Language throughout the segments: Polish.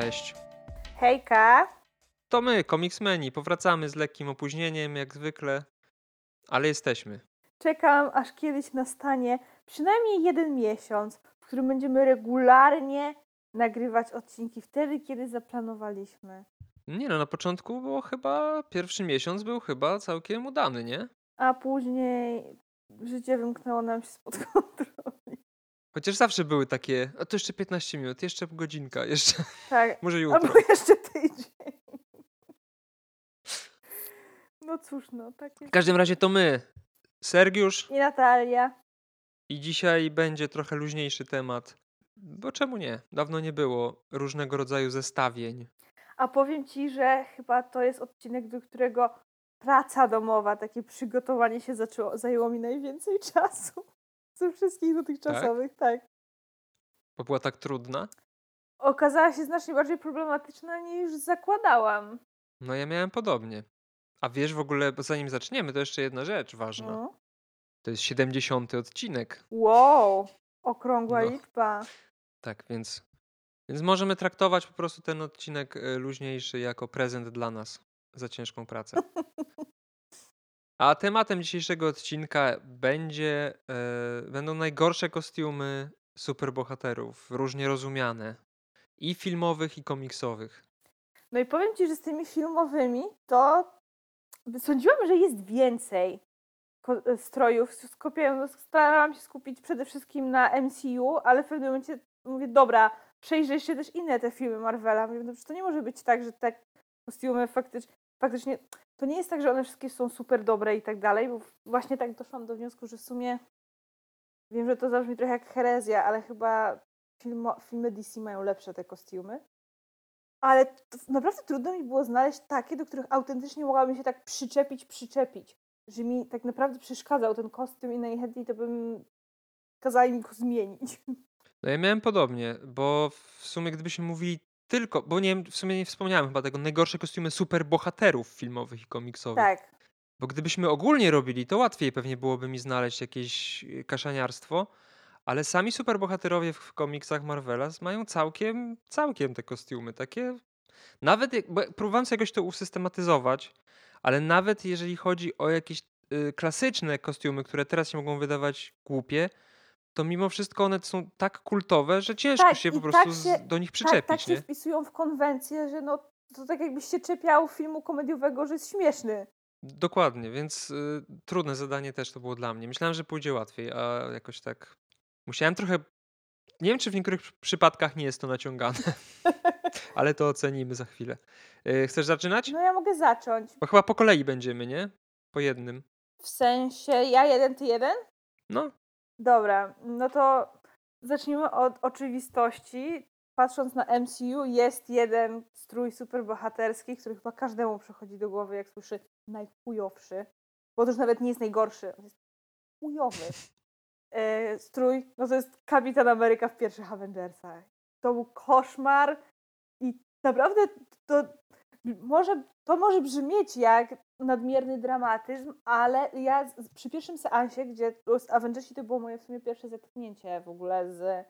Cześć. Hejka. To my, Comicsmeni. Powracamy z lekkim opóźnieniem, jak zwykle, ale jesteśmy. Czekam, aż kiedyś nastanie przynajmniej jeden miesiąc, w którym będziemy regularnie nagrywać odcinki wtedy, kiedy zaplanowaliśmy. Nie no, na początku było chyba, pierwszy miesiąc był chyba całkiem udany, nie? A później życie wymknęło nam się spod kontroli. Chociaż zawsze były takie, a to jeszcze 15 minut, jeszcze godzinka, jeszcze, Tak, może jutro. albo jeszcze tydzień. No cóż, no, tak W każdym razie to my, Sergiusz I Natalia. i dzisiaj będzie trochę luźniejszy temat, bo czemu nie? Dawno nie było różnego rodzaju zestawień. A powiem ci, że chyba to jest odcinek, do którego praca domowa, takie przygotowanie się zaczęło, zajęło mi najwięcej czasu ze wszystkich dotychczasowych, tak. Bo była tak trudna. Okazała się znacznie bardziej problematyczna niż zakładałam. No ja miałem podobnie. A wiesz w ogóle, bo zanim zaczniemy, to jeszcze jedna rzecz ważna. No. To jest 70. odcinek. Wow, okrągła No. liczba. Tak, więc, więc możemy traktować po prostu ten odcinek e, luźniejszy jako prezent dla nas za ciężką pracę. A tematem dzisiejszego odcinka będzie, e, będą najgorsze kostiumy superbohaterów, różnie rozumiane. I filmowych, i komiksowych. No i powiem ci, że z tymi filmowymi to sądziłam, że jest więcej e, strojów. Skupiałam, starałam się skupić przede wszystkim na MCU, ale w pewnym momencie mówię, dobra, przejrzę się też inne te filmy Marvela. Mówię, no to nie może być tak, że te kostiumy faktycz, faktycznie... To nie jest tak, że one wszystkie są super dobre i tak dalej, bo właśnie tak doszłam do wniosku, że w sumie wiem, że to zabrzmi trochę jak herezja, ale chyba filmy DC mają lepsze te kostiumy. Ale naprawdę trudno mi było znaleźć takie, do których autentycznie mogłabym się tak przyczepić, przyczepić. Że mi tak naprawdę przeszkadzał ten kostium i najchętniej to bym kazała mi go zmienić. No ja miałem podobnie, bo w sumie gdybyśmy mówili tylko, bo nie wiem, w sumie nie wspomniałem chyba tego, najgorsze kostiumy superbohaterów filmowych i komiksowych. Tak. Bo gdybyśmy ogólnie robili, to łatwiej pewnie byłoby mi znaleźć jakieś y, kaszaniarstwo, ale sami superbohaterowie w w komiksach Marvela mają całkiem, całkiem te kostiumy. Takie, nawet, jak, bo próbowałem sobie jakoś to usystematyzować, ale nawet jeżeli chodzi o jakieś y, klasyczne kostiumy, które teraz się mogą wydawać głupie, to mimo wszystko one są tak kultowe, że ciężko Tak, się po i prostu tak się- do nich Tak, przyczepić, tak się nie? wpisują w konwencję, że no to tak jakbyś się czepiał filmu komediowego, że jest śmieszny. Dokładnie, więc y, trudne zadanie też to było dla mnie. Myślałem, że pójdzie łatwiej, a jakoś tak musiałem trochę. Nie wiem, czy w niektórych przy- przypadkach nie jest to naciągane, ale to ocenimy za chwilę. Y, chcesz zaczynać? No ja mogę zacząć. Bo chyba po kolei będziemy, nie? Po jednym. W sensie ja jeden, ty jeden? No, Dobra, no to zacznijmy od oczywistości. Patrząc na MCU, jest jeden strój superbohaterski, który chyba każdemu przychodzi do głowy, jak słyszy najchujowszy. Bo to już nawet nie jest najgorszy, on jest chujowy. E, strój, no to jest Kapitan Ameryka w pierwszych Avengersach. To był koszmar i naprawdę to może, to może brzmieć jak nadmierny dramatyzm, ale ja przy pierwszym seansie, gdzie z Avengersi to było moje w sumie pierwsze zetknięcie w ogóle z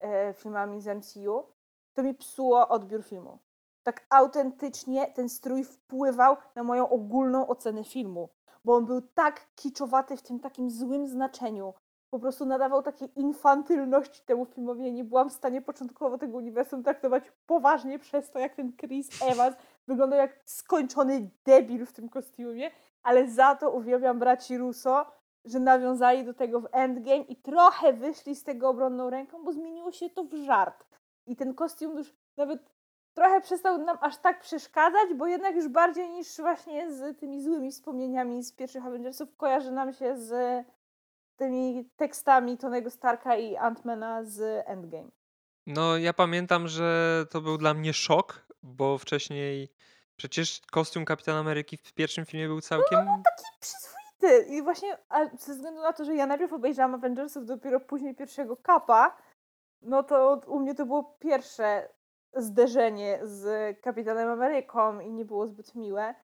e, filmami z MCU, to mi psuło odbiór filmu. Tak autentycznie ten strój wpływał na moją ogólną ocenę filmu, bo on był tak kiczowaty w tym takim złym znaczeniu. Po prostu nadawał takiej infantylności temu filmowi. Ja nie byłam w stanie początkowo tego uniwersum traktować poważnie przez to, jak ten Chris Evans wyglądał jak skończony debil w tym kostiumie, ale za to uwielbiam braci Russo, że nawiązali do tego w Endgame i trochę wyszli z tego obronną ręką, bo zmieniło się to w żart. I ten kostium już nawet trochę przestał nam aż tak przeszkadzać, bo jednak już bardziej niż właśnie z tymi złymi wspomnieniami z pierwszych Avengersów kojarzy nam się z tymi tekstami Tonego Starka i Antmana z Endgame. no ja pamiętam, że to był dla mnie szok, bo wcześniej przecież kostium Kapitana Ameryki w pierwszym filmie był całkiem. przyzwoity. I właśnie a ze względu na to, że ja najpierw obejrzałam Avengersów, dopiero później pierwszego kapa, no to u mnie to było pierwsze zderzenie z Kapitanem Ameryką i nie było zbyt miłe.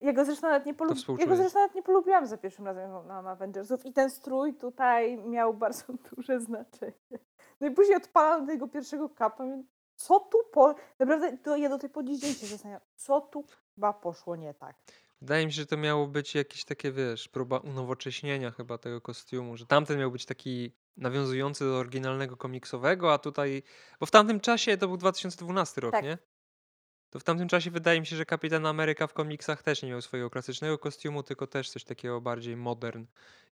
Ja go zresztą nawet nie, polub... ja współczuję. go zresztą nawet nie polubiłam za pierwszym razem, jak oglądałam Avengersów i ten strój tutaj miał bardzo duże znaczenie. No i później odpalam do tego pierwszego kapa, Co tu po... Naprawdę, to ja do tej po dziś dzień się zastanawiam, co tu chyba poszło nie tak. Wydaje mi się, że to miało być jakieś takie, wiesz, próba unowocześnienia chyba tego kostiumu, że tamten miał być taki nawiązujący do oryginalnego komiksowego, a tutaj, bo w tamtym czasie to był 2012 rok, Tak. nie? To w tamtym czasie wydaje mi się, że Kapitan Ameryka w komiksach też nie miał swojego klasycznego kostiumu, tylko też coś takiego bardziej modern,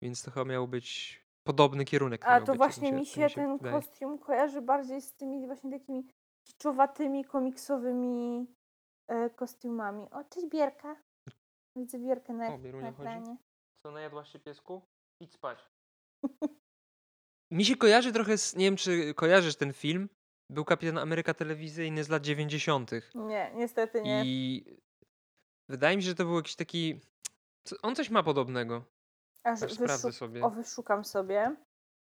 więc to chyba miał być podobny kierunek. A to być, właśnie mi tak się ten wydaje. kostium kojarzy bardziej z tymi właśnie takimi kiczowatymi, komiksowymi e, kostiumami. O, cześć Bierka. Widzę Bierkę na, O, na chodzi? ekranie. Co, najadłaś się piesku? Idź spać. Mi się kojarzy trochę z, nie wiem czy kojarzysz ten film, był Kapitan Ameryka telewizyjny z lat 90. Nie, niestety nie. I wydaje mi się, że to był jakiś taki, on coś ma podobnego. Aż Aż sprawdzę sobie. O, wyszukam sobie.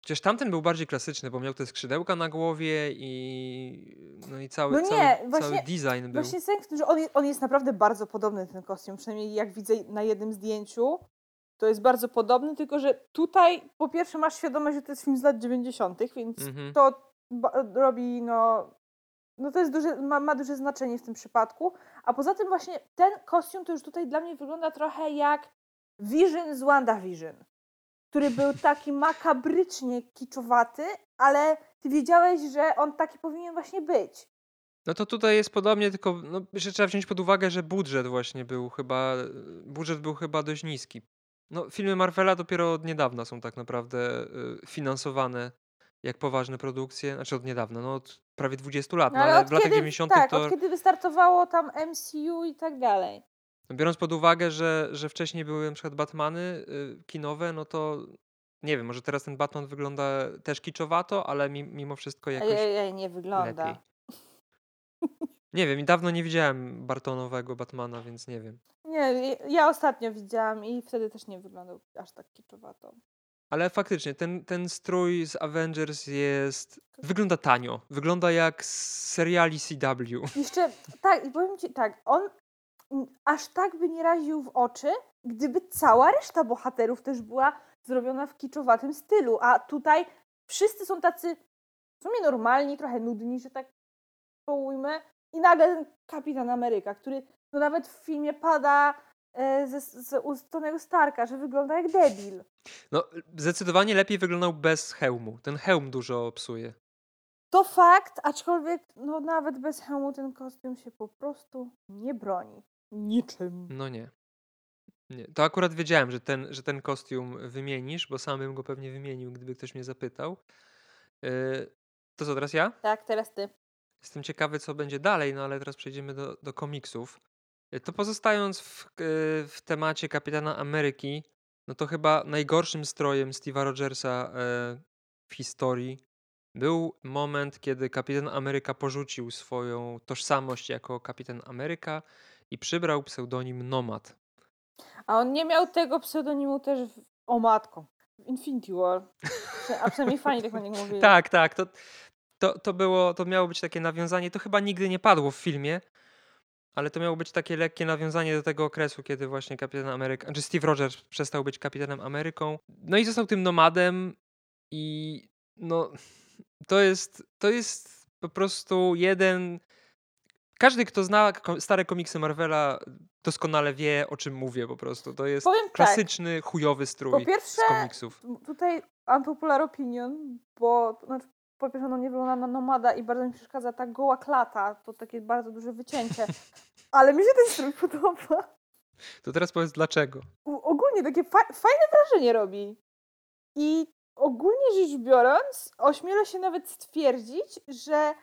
Chociaż tamten był bardziej klasyczny, bo miał te skrzydełka na głowie i no i cały, No nie, cały, właśnie- cały design był. Właśnie sens w tym, że on, on jest naprawdę bardzo podobny, ten kostium. Przynajmniej jak widzę na jednym zdjęciu, to jest bardzo podobny, tylko że tutaj po pierwsze masz świadomość, że to jest film z lat 90., więc Mhm. to robi, no, no to jest duże, ma, ma duże znaczenie w tym przypadku. A poza tym właśnie ten kostium to już tutaj dla mnie wygląda trochę jak Vision z WandaVision, który był taki makabrycznie kiczowaty, ale ty wiedziałeś, że on taki powinien właśnie być. No to tutaj jest podobnie, tylko no, jeszcze trzeba wziąć pod uwagę, że budżet właśnie był chyba, budżet był chyba dość niski. No, filmy Marvela dopiero od niedawna są tak naprawdę y, finansowane jak poważne produkcje, znaczy od niedawna, no od prawie 20 lat, no, ale, od w latach kiedy- 90 Tak, to od kiedy wystartowało tam MCU i tak dalej. no, biorąc pod uwagę, że, że wcześniej były na przykład Batmany y, kinowe, no to nie wiem, może teraz ten Batman wygląda też kiczowato, ale mi, mimo wszystko jakoś Ej, ej, nie wygląda. lepiej. Nie wiem, i dawno nie widziałem Bartonowego Batmana, więc nie wiem. Nie, ja ostatnio widziałam i wtedy też nie wyglądał aż tak kiczowato. Ale faktycznie, ten, ten strój z Avengers jest. Wygląda tanio. Wygląda jak z seriali CW. Jeszcze, tak, i powiem ci tak, on aż tak by nie raził w oczy, gdyby cała reszta bohaterów też była zrobiona w kiczowatym stylu, a tutaj wszyscy są tacy w sumie normalni, trochę nudni, że tak to ujmę. I nagle ten Kapitan Ameryka, który no nawet w filmie pada ze, z ust Tonego Starka, że wygląda jak debil. No, zdecydowanie lepiej wyglądał bez hełmu. Ten hełm dużo psuje. To fakt, aczkolwiek no nawet bez hełmu ten kostium się po prostu nie broni. Niczym. No nie. nie. To akurat wiedziałem, że ten, że ten kostium wymienisz, bo sam bym go pewnie wymienił, gdyby ktoś mnie zapytał. Yy, to co, teraz ja? Tak, teraz ty. Jestem ciekawy, co będzie dalej, no ale teraz przejdziemy do, do komiksów. Y, To pozostając w, y, w temacie Kapitana Ameryki, no to chyba najgorszym strojem Steve'a Rogersa e, w historii był moment, kiedy Kapitan Ameryka porzucił swoją tożsamość jako Kapitan Ameryka i przybrał pseudonim Nomad. A on nie miał tego pseudonimu też w... O matko. Infinity War. A przynajmniej fani tak na niego mówili. Tak, tak, to, to, to, było, to miało być takie nawiązanie, to chyba nigdy nie padło w filmie, ale to miało być takie lekkie nawiązanie do tego okresu, kiedy właśnie Kapitan Ameryka, znaczy Steve Rogers przestał być Kapitanem Ameryką, no i został tym nomadem i no to jest, to jest po prostu jeden... Każdy, kto zna stare komiksy Marvela, doskonale wie, o czym mówię po prostu. To jest Powiem tak. klasyczny, chujowy strój Po pierwsze, z komiksów. tutaj unpopular opinion, bo znaczy, po pierwsze no nie wygląda na nomada i bardzo mi przeszkadza ta goła klata, to takie bardzo duże wycięcie. Ale mi się ten strój podoba. To teraz powiedz dlaczego. U- Ogólnie takie fa- fajne wrażenie robi. I ogólnie rzecz biorąc, ośmielę się nawet stwierdzić, że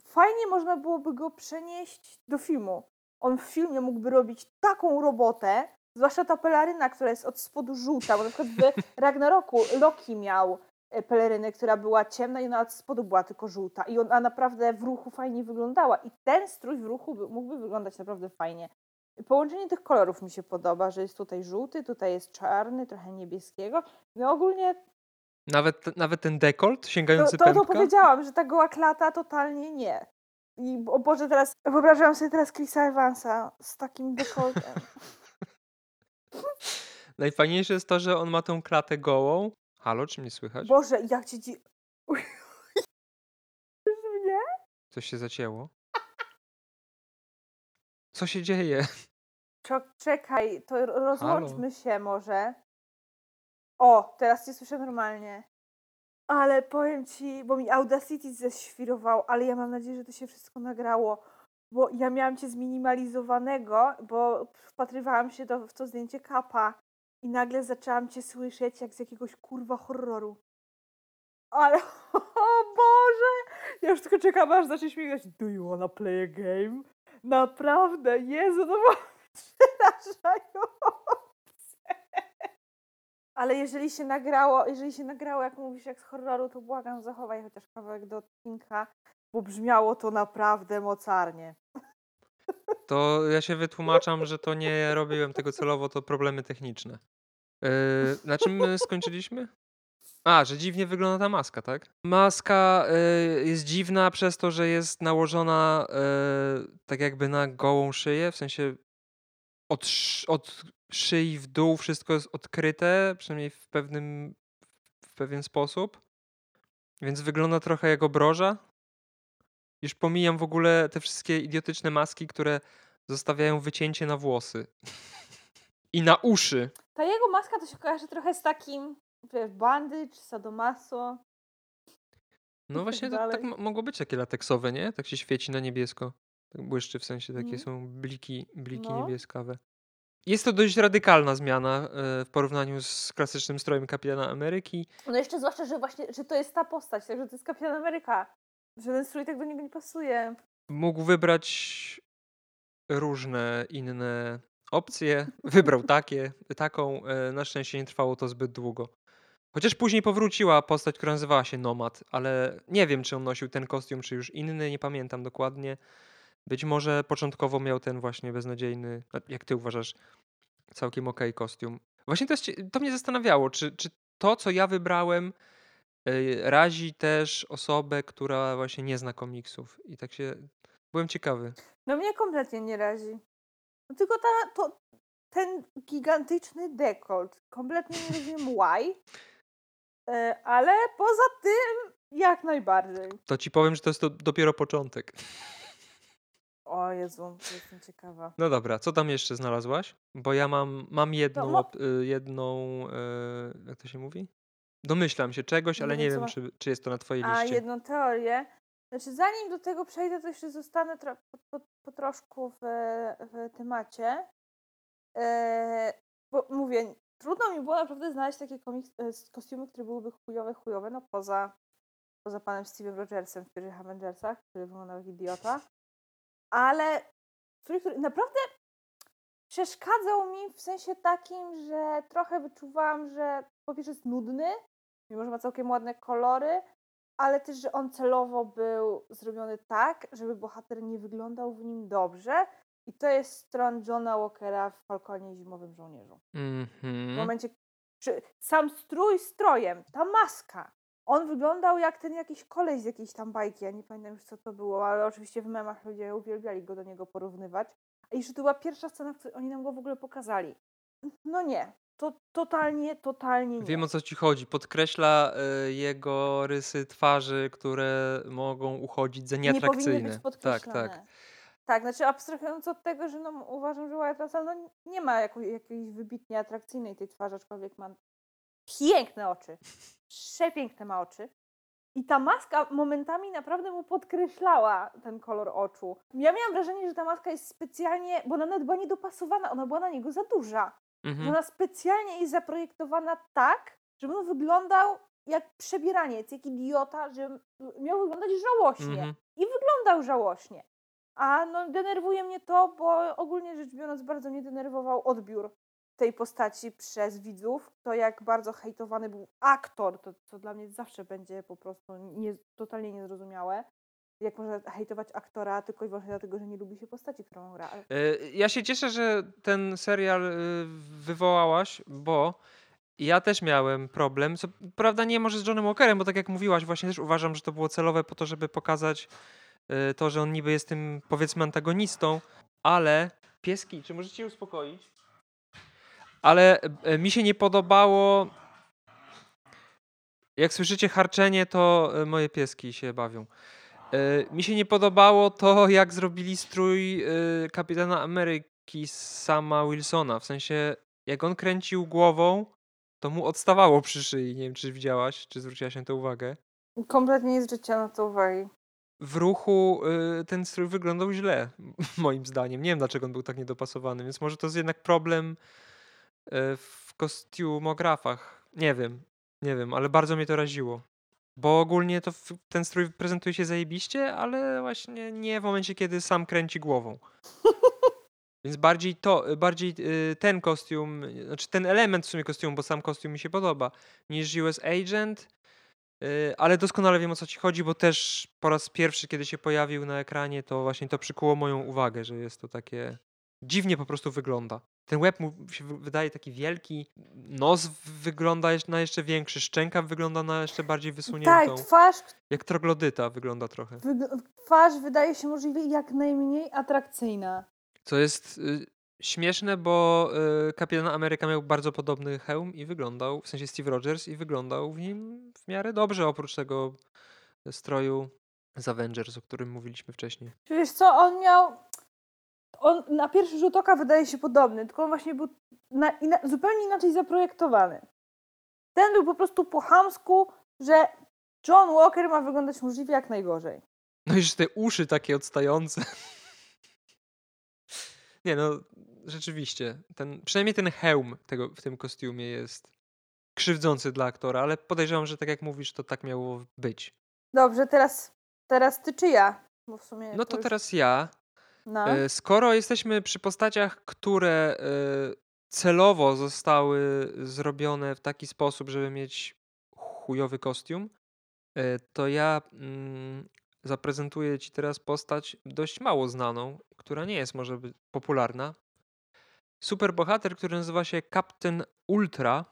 fajnie można byłoby go przenieść do filmu. On w filmie mógłby robić taką robotę, zwłaszcza ta peleryna, która jest od spodu żółta, bo na przykład w Ragnaroku Loki miał e, pelerynę, która była ciemna i ona od spodu była tylko żółta. I ona naprawdę w ruchu fajnie wyglądała. I ten strój w ruchu by, mógłby wyglądać naprawdę fajnie. Połączenie tych kolorów mi się podoba, że jest tutaj żółty, tutaj jest czarny, trochę niebieskiego. No ogólnie Nawet, nawet ten dekolt to, sięgający to, to pępka? powiedziałam, że ta goła klata totalnie nie. I o Boże, teraz wyobrażam sobie teraz Chrisa Evansa z takim dekoltem. Najfajniejsze jest to, że on ma tą klatę gołą. Halo, czy mnie słychać? Boże, jak cię dzi... Słyszysz mnie? Coś się zacięło. Co się dzieje? Czekaj, to rozłączmy się może. O, teraz cię słyszę normalnie. Ale powiem ci, bo mi Audacity ześwirował, ale ja mam nadzieję, że to się wszystko nagrało. Bo ja miałam cię zminimalizowanego, bo wpatrywałam się do, w to zdjęcie kapa i nagle zaczęłam cię słyszeć jak z jakiegoś kurwa horroru. Ale, o Boże! Ja już tylko czekam, aż zacznie śmiegać. Do you wanna play a game? Naprawdę, Jezu, to było przerażające. Ale jeżeli się nagrało, jeżeli się nagrało, jak mówisz, jak z horroru, to błagam, zachowaj chociaż kawałek do odcinka, bo brzmiało to naprawdę mocarnie. To ja się wytłumaczam, że to nie robiłem tego celowo, to problemy techniczne. Yy, na czym my skończyliśmy? A, że dziwnie wygląda ta maska, tak? Maska y, jest dziwna przez to, że jest nałożona y, tak jakby na gołą szyję, w sensie od, od szyi w dół wszystko jest odkryte, przynajmniej w pewnym w pewien sposób. Więc wygląda trochę jak obroża. Już pomijam w ogóle te wszystkie idiotyczne maski, które zostawiają wycięcie na włosy. I na uszy. Ta jego maska to się kojarzy trochę z takim, wiesz, bandage, sadomaso. No tak właśnie to, tak mo- mogło być takie lateksowe, nie? Tak się świeci na niebiesko. Tak błyszczy w sensie, takie Mhm. są bliki, bliki No. niebieskawe. Jest to dość radykalna zmiana e, w porównaniu z klasycznym strojem Kapitana Ameryki. No jeszcze zwłaszcza, że właśnie, że to jest ta postać, także to jest Kapitan Ameryka. Że ten strój tak do niego nie pasuje. Mógł wybrać różne inne opcje. Wybrał takie, taką. E, Na szczęście nie trwało to zbyt długo. Chociaż później powróciła postać, która nazywała się Nomad, ale nie wiem, czy on nosił ten kostium, czy już inny, nie pamiętam dokładnie. Być może początkowo miał ten właśnie beznadziejny, a jak ty uważasz, całkiem okej kostium. Właśnie to, jest, to mnie zastanawiało, czy, czy to, co ja wybrałem, y, razi też osobę, która właśnie nie zna komiksów. I tak się. Byłem ciekawy. No mnie kompletnie nie razi. No tylko ta, to, ten gigantyczny dekolt. Kompletnie nie rozumiem why. E, Ale poza tym jak najbardziej. To ci powiem, że to jest to dopiero początek. O Jezu, jestem ciekawa. No dobra, co tam jeszcze znalazłaś? Bo ja mam, mam jedną, mo- op- y, jedną, y, jak to się mówi? Domyślam się czegoś, Nie ale nie co wiem, czy, czy jest to na twojej A liście. jedną teorię. Znaczy, zanim do tego przejdę, to jeszcze zostanę tro, po, po, po troszku w, w temacie. E, bo mówię, trudno mi było naprawdę znaleźć takie komiks, e, kostiumy, które byłyby chujowe, chujowe, no poza, poza panem Steve'em Rogersem w pierwszych Avengersach, który wyglądał jak idiota. Ale który, który naprawdę przeszkadzał mi w sensie takim, że trochę wyczuwałam, że po pierwsze jest nudny, mimo że ma całkiem ładne kolory, ale też, że on celowo był zrobiony tak, żeby bohater nie wyglądał w nim dobrze. I to jest stron Johna Walkera w Falconie i Zimowym Żołnierzu. W Mhm. momencie, czy sam strój strojem, ta maska, on wyglądał jak ten jakiś koleś z jakiejś tam bajki, ja nie pamiętam już co to było, ale oczywiście w memach ludzie uwielbiali go do niego porównywać. A jeszcze to była pierwsza scena, w której oni nam go w ogóle pokazali. No nie, to totalnie, totalnie nie. Wiem o co ci chodzi. Podkreśla y, jego rysy twarzy, które mogą uchodzić za nie powinny nieatrakcyjne. być tak, podkreślone. tak. Tak, znaczy abstrahując od tego, że no, uważam, że Wyatt Russell no, nie ma jako, jakiejś wybitnie atrakcyjnej tej twarzy, aczkolwiek ma piękne oczy. Przepiękne ma oczy. I ta maska momentami naprawdę mu podkreślała ten kolor oczu. Ja miałam wrażenie, że ta maska jest specjalnie, bo ona nawet była niedopasowana, ona była na niego za duża. Że Mhm. ona specjalnie jest zaprojektowana tak, żeby on wyglądał jak przebieraniec, jak idiota, że miał wyglądać żałośnie Mhm. i wyglądał żałośnie. A no denerwuje mnie to, bo ogólnie rzecz biorąc bardzo mnie denerwował odbiór tej postaci przez widzów. To jak bardzo hejtowany był aktor, to co dla mnie zawsze będzie po prostu nie, totalnie niezrozumiałe. Jak można hejtować aktora tylko i wyłącznie dlatego, że nie lubi się postaci, którą gra. Y, Ja się cieszę, że ten serial y, wywołałaś, bo ja też miałem problem. Co prawda nie może z Johnem Walkerem, bo tak jak mówiłaś, właśnie też uważam, że to było celowe po to, żeby pokazać y, to, że on niby jest tym powiedzmy antagonistą, ale pieski, czy możecie się uspokoić? Ale y, mi się nie podobało. Jak słyszycie harczenie, to y, moje pieski się bawią. E, mi się nie podobało to, jak zrobili strój e, Kapitana Ameryki sama Wilsona. W sensie, jak on kręcił głową, to mu odstawało przy szyi. Nie wiem, czy widziałaś, czy zwróciłaś na to uwagę. Kompletnie nie zwróciłam na to uwagi. W ruchu y, ten strój wyglądał źle, moim zdaniem. Nie wiem, dlaczego on był tak niedopasowany, więc może to jest jednak problem w kostiumografach. Nie wiem, nie wiem, ale bardzo mnie to raziło. Bo ogólnie to ten strój prezentuje się zajebiście, ale właśnie nie w momencie, kiedy sam kręci głową. Więc bardziej to, bardziej y, ten kostium, znaczy ten element w sumie kostiumu, bo sam kostium mi się podoba, niż US Agent, y, ale doskonale wiem o co ci chodzi, bo też po raz pierwszy, kiedy się pojawił na ekranie, to właśnie to przykuło moją uwagę, że jest to takie dziwnie po prostu wygląda. Ten łeb mu się wy- wydaje taki wielki, nos wygląda na jeszcze większy, szczęka wygląda na jeszcze bardziej Tak, wysuniętą. twarz, Jak troglodyta wygląda trochę. wygl- twarz wydaje się możliwie jak najmniej atrakcyjna. Co jest y, śmieszne, bo y, Kapitan Ameryka miał bardzo podobny hełm i wyglądał, w sensie Steve Rogers, i wyglądał w nim w miarę dobrze, oprócz tego stroju z Avengers, o którym mówiliśmy wcześniej. Wiesz co, on miał... On na pierwszy rzut oka wydaje się podobny, tylko on właśnie był na, ina, zupełnie inaczej zaprojektowany. Ten był po prostu po chamsku, że John Walker ma wyglądać możliwie jak najgorzej. No i te uszy takie odstające. Nie no, rzeczywiście. Ten, przynajmniej ten hełm tego, w tym kostiumie jest krzywdzący dla aktora, ale podejrzewam, że tak jak mówisz, to tak miało być. Dobrze, teraz, teraz ty czy ja? Bo w sumie No to już- teraz ja. No. E, Skoro jesteśmy przy postaciach, które e, celowo zostały zrobione w taki sposób, żeby mieć chujowy kostium, e, to ja mm, zaprezentuję Ci teraz postać dość mało znaną, która nie jest może popularna. Superbohater, który nazywa się Captain Ultra.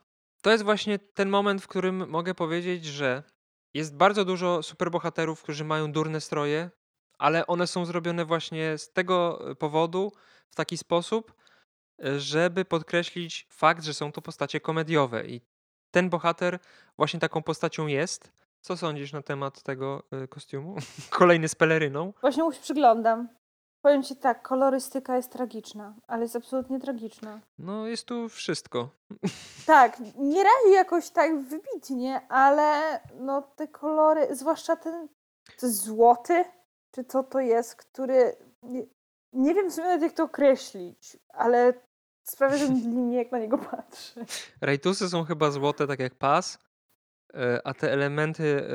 To jest właśnie ten moment, w którym mogę powiedzieć, że jest bardzo dużo superbohaterów, którzy mają durne stroje, ale one są zrobione właśnie z tego e, powodu, w taki sposób, e, żeby podkreślić fakt, że są to postacie komediowe. I ten bohater właśnie taką postacią jest. Co sądzisz na temat tego e, kostiumu? Kolejny z peleryną. Właśnie mu się przyglądam. Powiem ci tak, kolorystyka jest tragiczna, ale jest absolutnie tragiczna. No, jest tu wszystko. Tak, nie razi jakoś tak wybitnie, ale no te kolory, zwłaszcza ten, jest złoty, czy co to jest, który, nie, nie wiem w sumie nawet jak to określić, ale sprawia, że mnie jak na niego patrzę. Rajtusy są chyba złote, tak jak pas, e, a te elementy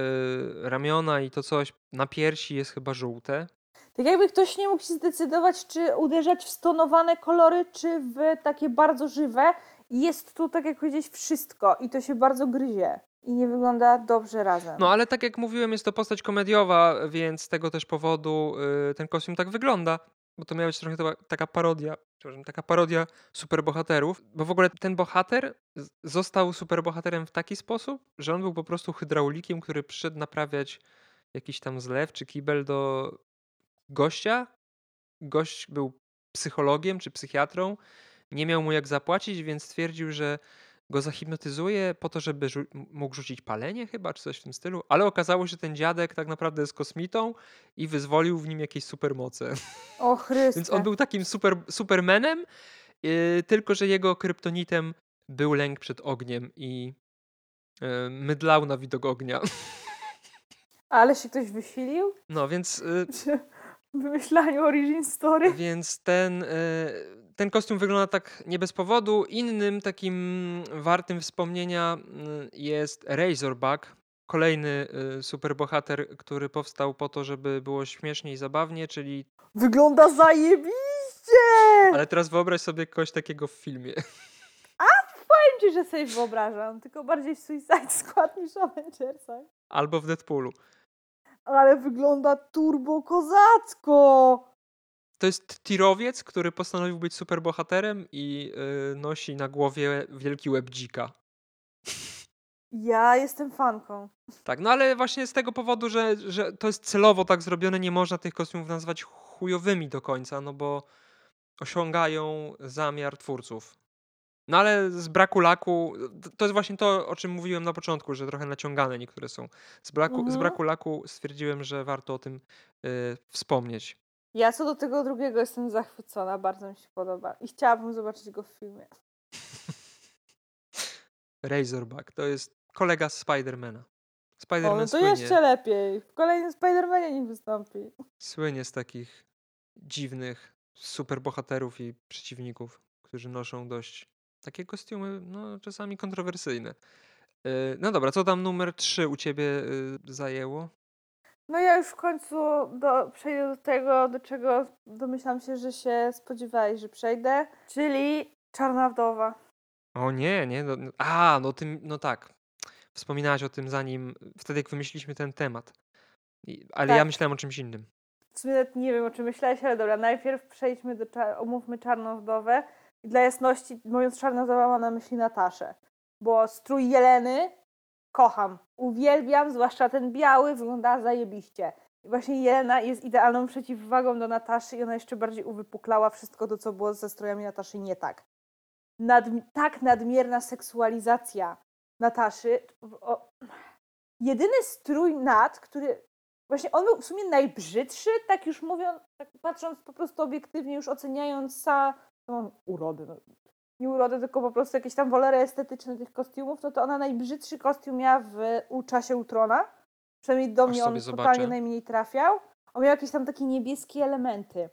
e, ramiona i to coś na piersi jest chyba żółte. Tak jakby ktoś nie mógł się zdecydować, czy uderzać w stonowane kolory, czy w takie bardzo żywe. Jest tu, tak jak powiedzieć, wszystko i to się bardzo gryzie i nie wygląda dobrze razem. No ale tak jak mówiłem, jest to postać komediowa, więc z tego też powodu y, ten kostium tak wygląda. Bo to miała być trochę ta- taka parodia, przepraszam, taka parodia superbohaterów. Bo w ogóle ten bohater został superbohaterem w taki sposób, że on był po prostu hydraulikiem, który przyszedł naprawiać jakiś tam zlew czy kibel do gościa. Gość był psychologiem czy psychiatrą. Nie miał mu jak zapłacić, więc stwierdził, że go zahipnotyzuje po to, żeby rzu- mógł rzucić palenie chyba, czy coś w tym stylu. Ale okazało się, że ten dziadek tak naprawdę jest kosmitą i wyzwolił w nim jakieś supermoce. O Chryste. Więc on był takim super, supermanem, yy, tylko że jego kryptonitem był lęk przed ogniem i yy, mydlał na widok ognia. Ale się ktoś wysilił No więc... Yy, wymyślaniu origin story. Więc ten, e, ten kostium wygląda tak nie bez powodu. Innym takim wartym wspomnienia mm, jest Razorback, kolejny e, superbohater, który powstał po to, żeby było śmiesznie i zabawnie, czyli... Wygląda zajebiście! Ale teraz wyobraź sobie kogoś takiego w filmie. Powiem ci, że sobie wyobrażam, tylko bardziej w Suicide Squad niż Avengersach. Albo w Deadpoolu. Ale wygląda turbo kozacko! To jest tirowiec, który postanowił być superbohaterem i e, nosi na głowie wielki łeb dzika. Ja jestem fanką. Tak, no ale właśnie z tego powodu, że, że to jest celowo tak zrobione, nie można tych kostiumów nazwać chujowymi do końca, no bo osiągają zamiar twórców. No ale z braku laku, to jest właśnie to, o czym mówiłem na początku, że trochę naciągane niektóre są. Z braku, z Mhm. braku laku stwierdziłem, że warto o tym y, wspomnieć. Ja co do tego drugiego jestem zachwycona, bardzo mi się podoba i chciałabym zobaczyć go w filmie. Razorback to jest kolega z Spidermana. O, Spiderman no to słynie, jeszcze lepiej. W kolejnym Spider-Manie niech wystąpi. słynie z takich dziwnych superbohaterów i przeciwników, którzy noszą dość takie kostiumy, no czasami kontrowersyjne. Y, No dobra, co tam numer 3 u ciebie y, zajęło? No ja już w końcu do, przejdę do tego, do czego domyślam się, że się spodziewałeś, że przejdę, czyli Czarna Wdowa. O nie, nie. No, a, no tym, no tak. Wspominałaś o tym zanim, wtedy jak wymyśliliśmy ten temat. I, ale ja Tak. myślałem o czymś innym. W sumie nawet nie wiem, o czym myślałeś, ale dobra, najpierw przejdźmy do, omówmy Czarną Wdowę. I dla jasności, mówiąc Czarna Wdowa, mam na myśli Nataszę. Bo strój Jeleny kocham, uwielbiam, zwłaszcza ten biały, wygląda zajebiście. I właśnie Jelena jest idealną przeciwwagą do Nataszy i ona jeszcze bardziej uwypuklała wszystko to, co było ze strojami Nataszy nie tak. Nadm- tak nadmierna seksualizacja Nataszy. O, jedyny strój nad, który Właśnie on był w sumie najbrzydszy, tak już mówiąc, tak patrząc po prostu obiektywnie, już oceniając sa, no, urodę, no, nie urodę, tylko po prostu jakieś tam wolery estetyczne tych kostiumów, no to ona najbrzydszy kostium miała w U czasie Utrona. Przynajmniej do Aż mnie on totalnie zobaczę. najmniej trafiał. On miał jakieś tam takie niebieskie elementy.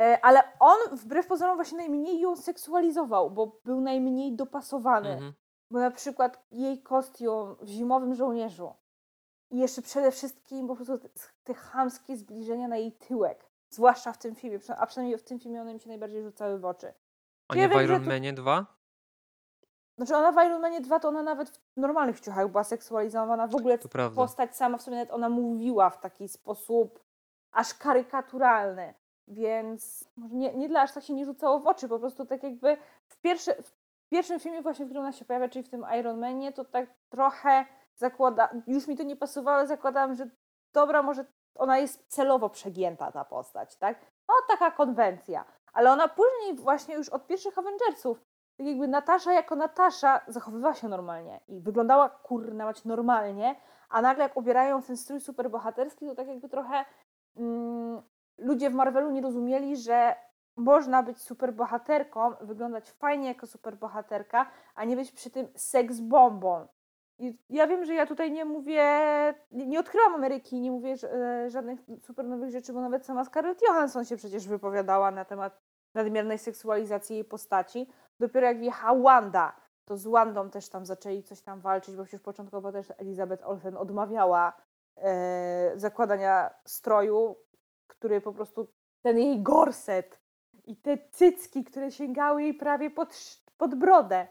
E, Ale on wbrew pozorom właśnie najmniej ją seksualizował, bo był najmniej dopasowany. Mhm. Bo na przykład jej kostium w Zimowym Żołnierzu i jeszcze przede wszystkim po prostu te chamskie zbliżenia na jej tyłek. Zwłaszcza w tym filmie, a przynajmniej w tym filmie one mi się najbardziej rzucały w oczy. A Ja nie w wiem, że Iron Manie 2? Znaczy ona w Iron Manie 2 to ona nawet w normalnych ciuchach była seksualizowana. W ogóle postać sama w sobie nawet ona mówiła w taki sposób aż karykaturalny. Więc nie, nie dla aż tak się nie rzucało w oczy, po prostu tak jakby w, pierwsze, w pierwszym filmie właśnie, w którym ona się pojawia, czyli w tym Iron Manie, to tak trochę zakłada, już mi to nie pasowało, ale zakładałam, że dobra, może ona jest celowo przegięta ta postać, tak? No taka konwencja. Ale ona później właśnie już od pierwszych Avengersów tak jakby Natasza jako Natasza zachowywała się normalnie i wyglądała kurna mać normalnie, a nagle jak ubierają ten strój superbohaterski, to tak jakby trochę mm, ludzie w Marvelu nie rozumieli, że można być superbohaterką, wyglądać fajnie jako superbohaterka, a nie być przy tym seks bombą. Ja wiem, że ja tutaj nie mówię, nie, odkryłam Ameryki, nie mówię e, żadnych super nowych rzeczy, bo nawet sama Scarlett Johansson się przecież wypowiadała na temat nadmiernej seksualizacji jej postaci. Dopiero jak wjechała Wanda, to z Wandą też tam zaczęli coś tam walczyć, bo przecież początkowo też Elizabeth Olsen odmawiała e, zakładania stroju, który po prostu ten jej gorset i te cycki, które sięgały jej prawie pod, pod brodę.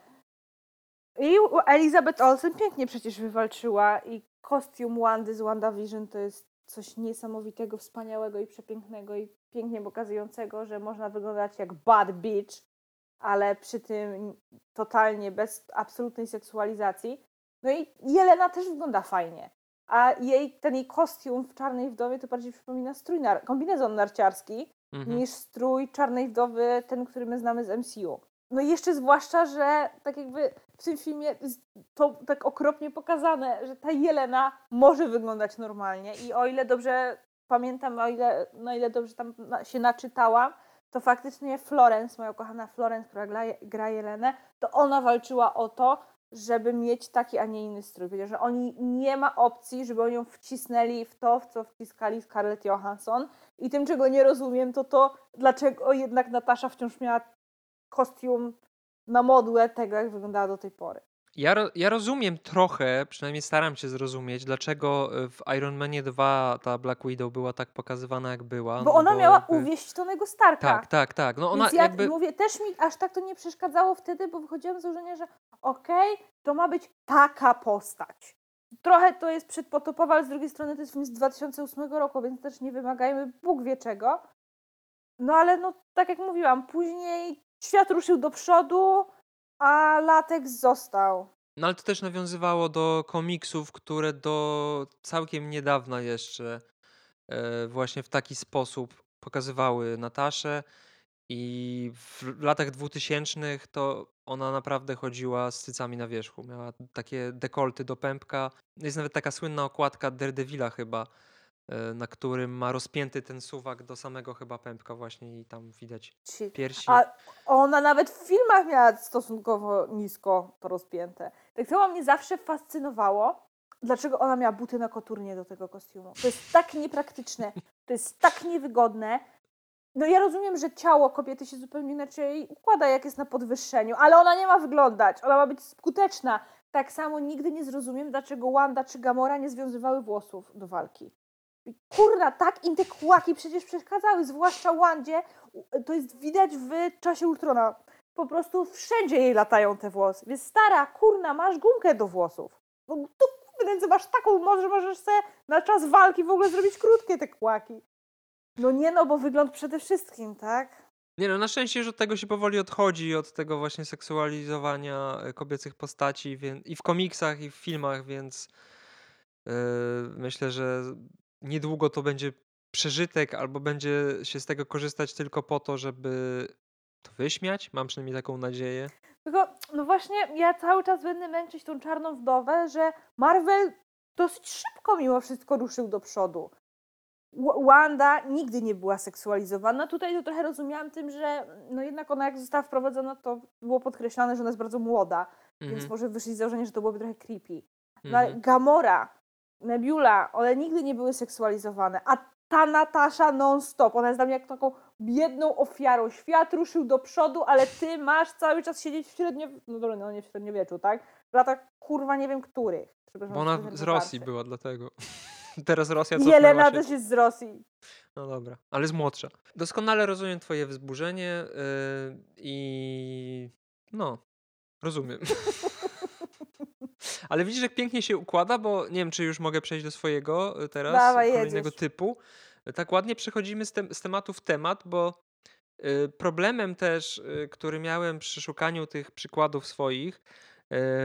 I Elizabeth Olsen pięknie przecież wywalczyła i kostium Wandy z WandaVision to jest coś niesamowitego, wspaniałego i przepięknego i pięknie pokazującego, że można wyglądać jak bad bitch, ale przy tym totalnie bez absolutnej seksualizacji. No i Jelena też wygląda fajnie. A jej, ten jej kostium w Czarnej Wdowie to bardziej przypomina strój, nar- kombinezon narciarski, Mhm. niż strój Czarnej Wdowy, ten, który my znamy z MCU. No i jeszcze zwłaszcza, że tak jakby w tym filmie to tak okropnie pokazane, że ta Jelena może wyglądać normalnie i o ile dobrze pamiętam, o ile, no ile dobrze tam na, się naczytałam, to faktycznie Florence, moja kochana Florence, która gra, gra Jelenę, to ona walczyła o to, żeby mieć taki, a nie inny strój. Powiedziała, że oni nie ma opcji, żeby oni ją wcisnęli w to, w co wciskali Scarlett Johansson. I tym, czego nie rozumiem, to to, dlaczego jednak Natasza wciąż miała kostium na modłę tego, jak wyglądała do tej pory. Ja, ja rozumiem trochę, przynajmniej staram się zrozumieć, dlaczego y, w Iron Manie 2 ta Black Widow była tak pokazywana, jak była. Bo no ona miała jakby- uwieść Tonego Starka. Tak, tak, tak. No ona Więc ja jakby. mówię, też mi aż tak to nie przeszkadzało wtedy, bo wychodziłam z założenia, że okej, to ma być taka postać. Trochę to jest przedpotopowe, ale z drugiej strony to jest film z 2008 roku, więc też nie wymagajmy Bóg wie czego. No ale no, tak jak mówiłam, później świat ruszył do przodu, a lateks został. No ale to też nawiązywało do komiksów, które do całkiem niedawna jeszcze e, właśnie w taki sposób pokazywały Nataszę. I w latach 2000 to ona naprawdę chodziła z cycami na wierzchu. Miała takie dekolty do pępka. Jest nawet taka słynna okładka Daredevila chyba, na którym ma rozpięty ten suwak do samego chyba pępka właśnie i tam widać Ci- piersi. A ona nawet w filmach miała stosunkowo nisko to rozpięte. Tak samo mnie zawsze fascynowało, dlaczego ona miała buty na koturnie do tego kostiumu. To jest tak niepraktyczne, to jest tak niewygodne. No ja rozumiem, że ciało kobiety się zupełnie inaczej układa, jak jest na podwyższeniu, ale ona nie ma wyglądać, ona ma być skuteczna. Tak samo nigdy nie zrozumiem, dlaczego Wanda czy Gamora nie związywały włosów do walki. Kurna, tak im te kłaki przecież przeszkadzały, zwłaszcza Wandzie. U- To jest widać w czasie Ultrona. Po prostu wszędzie jej latają te włosy. Więc stara, kurna, masz gumkę do włosów. No tu więc masz taką moc, że możesz sobie na czas walki w ogóle zrobić krótkie te kłaki. No nie no, bo wygląd przede wszystkim, tak? Nie no, na szczęście już od tego się powoli odchodzi, od tego właśnie seksualizowania e, kobiecych postaci wię- i w komiksach, i w filmach, więc e, myślę, że niedługo to będzie przeżytek, albo będzie się z tego korzystać tylko po to, żeby to wyśmiać. Mam przynajmniej taką nadzieję. Tylko, no właśnie, ja cały czas będę męczyć tą czarną wdowę, że Marvel dosyć szybko mimo wszystko ruszył do przodu. Wa- Wanda nigdy nie była seksualizowana. Tutaj to trochę rozumiałam tym, że no jednak ona jak została wprowadzona, to było podkreślane, że ona jest bardzo młoda, więc Mhm, może wyszli z założenia, że to byłoby trochę creepy. No, ale mhm. Gamora, Nebula, one nigdy nie były seksualizowane, a ta Natasza non-stop, ona jest dla mnie jak taką biedną ofiarą. Świat ruszył do przodu, ale ty masz cały czas siedzieć w średniowieczu, no dobra, no nie w średniowieczu, tak? W latach kurwa nie wiem których. Bo ona z Rosji była, dlatego. Teraz Rosja cofnęła Jelena się. też jest z Rosji. No dobra, ale jest młodsza. Doskonale rozumiem twoje wzburzenie yy, i no, rozumiem. Ale widzisz, jak pięknie się układa, bo nie wiem, czy już mogę przejść do swojego y, teraz, Dawaj, kolejnego jedziesz. typu. Tak ładnie przechodzimy z, tem- z tematu w temat, bo y, problemem też, y, który miałem przy szukaniu tych przykładów swoich,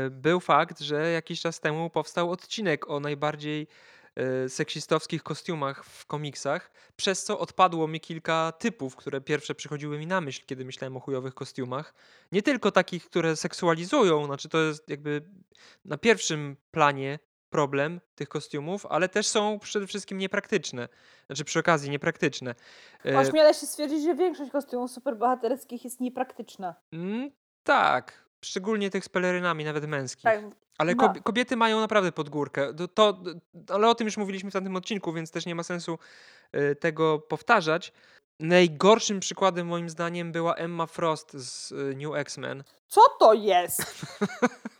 y, był fakt, że jakiś czas temu powstał odcinek o najbardziej seksistowskich kostiumach w komiksach, przez co odpadło mi kilka typów, które pierwsze przychodziły mi na myśl, kiedy myślałem o chujowych kostiumach. Nie tylko takich, które seksualizują, znaczy to jest jakby na pierwszym planie problem tych kostiumów, ale też są przede wszystkim niepraktyczne. Znaczy przy okazji niepraktyczne. Ośmielę się stwierdzić, że większość kostiumów superbohaterskich jest niepraktyczna. mm, tak, szczególnie tych z pelerynami, nawet męskich. Tak, Ale kobie- kobiety mają naprawdę pod górkę. To, to, ale o tym już mówiliśmy w tamtym odcinku, więc też nie ma sensu y, tego powtarzać. Najgorszym przykładem moim zdaniem była Emma Frost z y, New X-Men. Co to jest?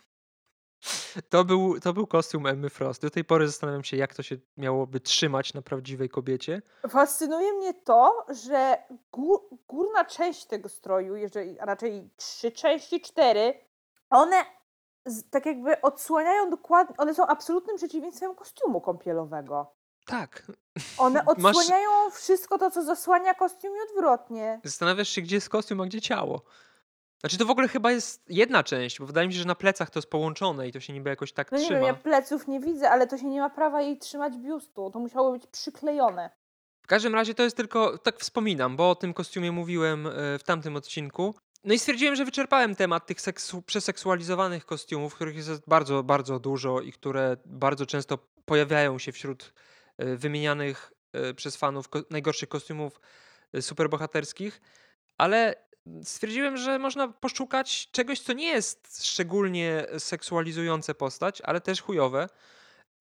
To był, to był kostium Emmy Frost. Do tej pory zastanawiam się, jak to się miałoby trzymać na prawdziwej kobiecie. Fascynuje mnie to, że gó- górna część tego stroju, jeżeli, a raczej trzy części, cztery, one z, tak jakby odsłaniają dokładnie, one są absolutnym przeciwieństwem kostiumu kąpielowego. Tak. One Masz- odsłaniają wszystko to, co zasłania kostium i odwrotnie. Zastanawiasz się, gdzie jest kostium, a gdzie ciało. Znaczy to w ogóle chyba jest jedna część, bo wydaje mi się, że na plecach to jest połączone i to się niby jakoś tak No nie trzyma. wiem, ja pleców nie widzę, ale to się nie ma prawa jej trzymać biustu. To musiało być przyklejone. W każdym razie to jest tylko, tak wspominam, bo o tym kostiumie mówiłem e, w tamtym odcinku. No i stwierdziłem, że wyczerpałem temat tych seksu- przeseksualizowanych kostiumów, których jest bardzo, bardzo dużo i które bardzo często pojawiają się wśród e, wymienianych e, przez fanów najgorszych kostiumów superbohaterskich, ale stwierdziłem, że można poszukać czegoś, co nie jest szczególnie seksualizujące postać, ale też chujowe.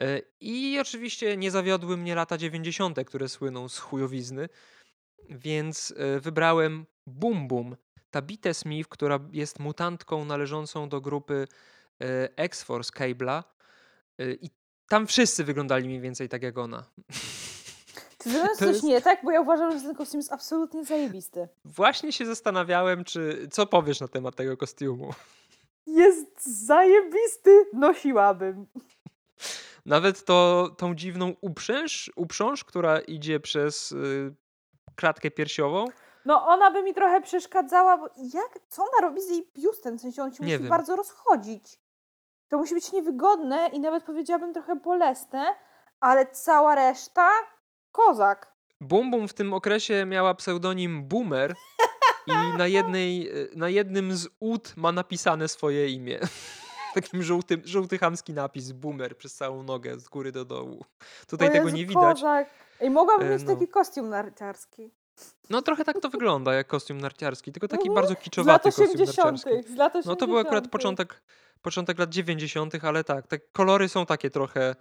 E, I oczywiście nie zawiodły mnie lata 90., które słyną z chujowizny, więc e, wybrałem Bum Bum, Tabitę Smith, która jest mutantką należącą do grupy e, X-Force Cable'a i tam wszyscy wyglądali mniej więcej tak jak ona. Czy to jest To coś jest- nie tak? Bo ja uważam, że ten kostium jest absolutnie zajebisty. Właśnie się zastanawiałem, czy co powiesz na temat tego kostiumu. Jest zajebisty, nosiłabym. Nawet to, tą dziwną uprząż, uprząż, która idzie przez y, klatkę piersiową. No ona by mi trochę przeszkadzała, bo jak, co ona robi z jej biustem? W sensie on się Nie musi wiem. bardzo rozchodzić. To musi być niewygodne i nawet powiedziałabym trochę bolesne, ale cała reszta kozak. Bum Bum w tym okresie miała pseudonim Boomer, i na, jednej, y, na jednym z ud ma napisane swoje imię. Takim żółtym, żółty chamski napis boomer przez całą nogę z góry do dołu. Tutaj O tego Jezu, nie widać. kozak. Ej, mogłabym E, mieć no. taki kostium narciarski. No trochę tak to wygląda jak kostium narciarski, tylko taki Mhm. bardzo Z lat kiczowaty kostium 80. narciarski. Z lat 80. No to był akurat początek, początek lat 90., ale tak, te kolory są takie trochę.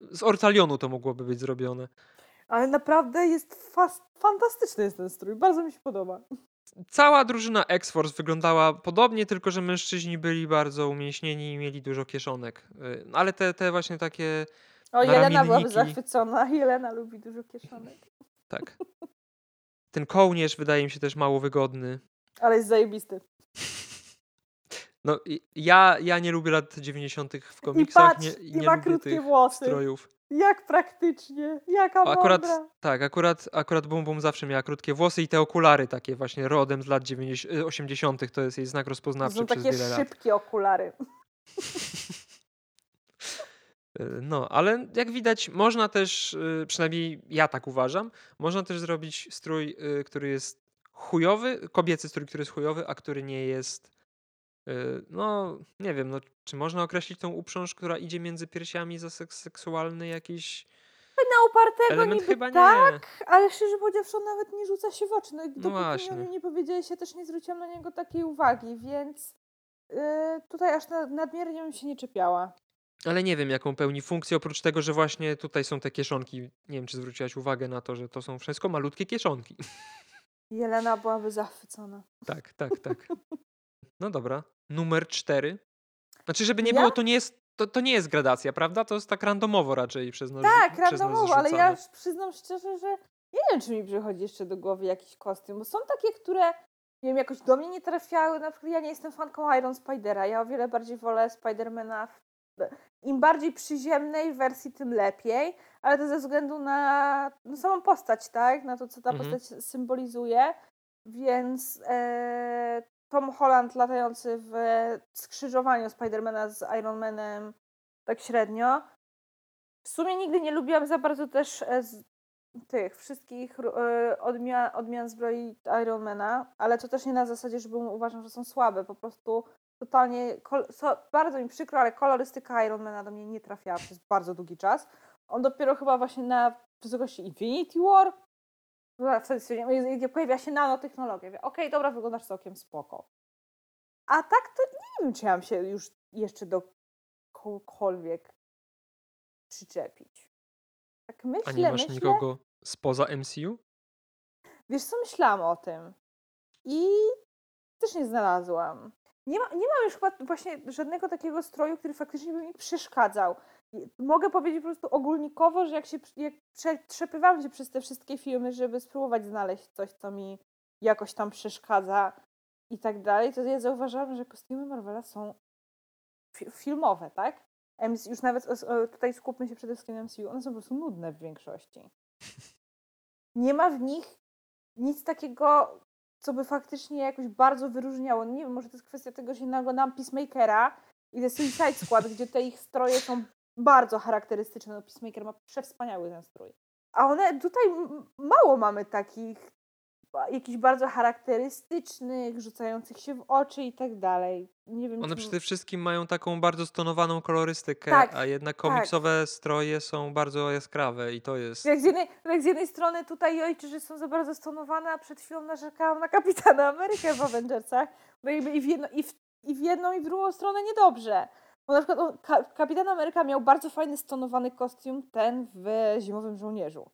Z ortalionu to mogłoby być zrobione. Ale naprawdę jest fantastyczny jest ten strój. Bardzo mi się podoba. Cała drużyna X-Force wyglądała podobnie, tylko że mężczyźni byli bardzo umięśnieni i mieli dużo kieszonek. Y, Ale te, te właśnie takie, O, Jelena byłaby zachwycona. Jelena lubi dużo kieszonek. tak. Ten kołnierz wydaje mi się też mało wygodny. Ale jest zajebisty. No, i- ja, ja nie lubię lat 90. w I komiksach. patrz, nie, i nie ma lubię krótkie włosy. strojów. Jak praktycznie. Jaka Akurat, mądra. tak, akurat, akurat Bum Bum zawsze miała krótkie włosy i te okulary takie właśnie rodem z lat 90, y, 80. to jest jej znak rozpoznawczy są przez takie wiele lat. szybkie okulary. Y, No, ale jak widać, można też, y, przynajmniej ja tak uważam, można też zrobić strój, który jest chujowy, kobiecy strój, który jest chujowy, a który nie jest. Y, No, nie wiem, no, czy można określić tą uprząż, która idzie między piersiami za seks seksualny jakiś Na upartego element? niby Chyba tak, nie. ale szczerze powiedziawszy on nawet nie rzuca się w oczy. No i dopóki właśnie. mi nie powiedziałeś, ja też nie zwróciłam na niego takiej uwagi, więc yy, tutaj aż na, nadmiernie bym się nie czepiała. Ale nie wiem, jaką pełni funkcję, oprócz tego, że właśnie tutaj są te kieszonki. Nie wiem, czy zwróciłaś uwagę na to, że to są wszystko malutkie kieszonki. Jelena byłaby zachwycona. Tak, tak, tak. No dobra. Numer cztery. Znaczy, żeby nie Ja? było, to nie jest, to, to nie jest gradacja, prawda? To jest tak randomowo raczej przez nas Tak, przez nas randomowo, ale ja przyznam szczerze, że nie wiem, czy mi przychodzi jeszcze do głowy jakiś kostium, bo są takie, które nie wiem, jakoś do mnie nie trafiały. Na przykład ja nie jestem fanką Iron Spidera. Ja o wiele bardziej wolę Spidermana im bardziej przyziemnej wersji, tym lepiej, ale to ze względu na no, samą postać, tak? Na to, co ta Mhm. postać symbolizuje. Więc e, Tom Holland latający w skrzyżowaniu Spidermana z Iron Manem tak średnio. W sumie nigdy nie lubiłam za bardzo też e, tych wszystkich e, odmian, odmian zbroi Ironmana, ale to też nie na zasadzie, że uważam, że są słabe. Po prostu totalnie, bardzo mi przykro, ale kolorystyka Ironmana do mnie nie trafiała przez bardzo długi czas. On dopiero chyba właśnie na wysokości Infinity War no, gdzie pojawia się nanotechnologia. Okej, dobra, wyglądasz całkiem spoko. A tak to nie wiem, czy mam się już jeszcze do kogokolwiek przyczepić. Tak myślę, A nie masz myślę. nikogo spoza MCU? Wiesz co, myślałam o tym. I też nie znalazłam. Nie, ma, nie mam już chyba właśnie żadnego takiego stroju, który faktycznie by mi przeszkadzał. Mogę powiedzieć po prostu ogólnikowo, że jak się jak przepływałam się przez te wszystkie filmy, żeby spróbować znaleźć coś, co mi jakoś tam przeszkadza i tak dalej, to ja zauważyłam, że kostiumy Marvela są fi- filmowe, tak? MC, już nawet o- tutaj skupmy się przede wszystkim na MCU. One są po prostu nudne w większości. Nie ma w nich nic takiego, co by faktycznie jakoś bardzo wyróżniało. Nie wiem, może to jest kwestia tego, że się naglądam Peacemakera i The Suicide Squad, gdzie te ich stroje są bardzo charakterystyczne. No, Peacemaker ma przewspaniały ten strój. A one tutaj mało mamy takich jakichś bardzo charakterystycznych, rzucających się w oczy i tak dalej. Nie wiem, One czy... przede wszystkim mają taką bardzo stonowaną kolorystykę, Tak, a jednak tak. komiksowe stroje są bardzo jaskrawe i to jest... Jak z, jednej, jak z jednej strony tutaj ojczy, że są za bardzo stonowane, a przed chwilą narzekałam na Kapitana Amerykę w Avengersach. Bo i w, jedno, i, w, i w jedną, i w drugą stronę niedobrze. Bo na przykład on, Ka, Kapitan Ameryka miał bardzo fajny stonowany kostium, ten w Zimowym Żołnierzu.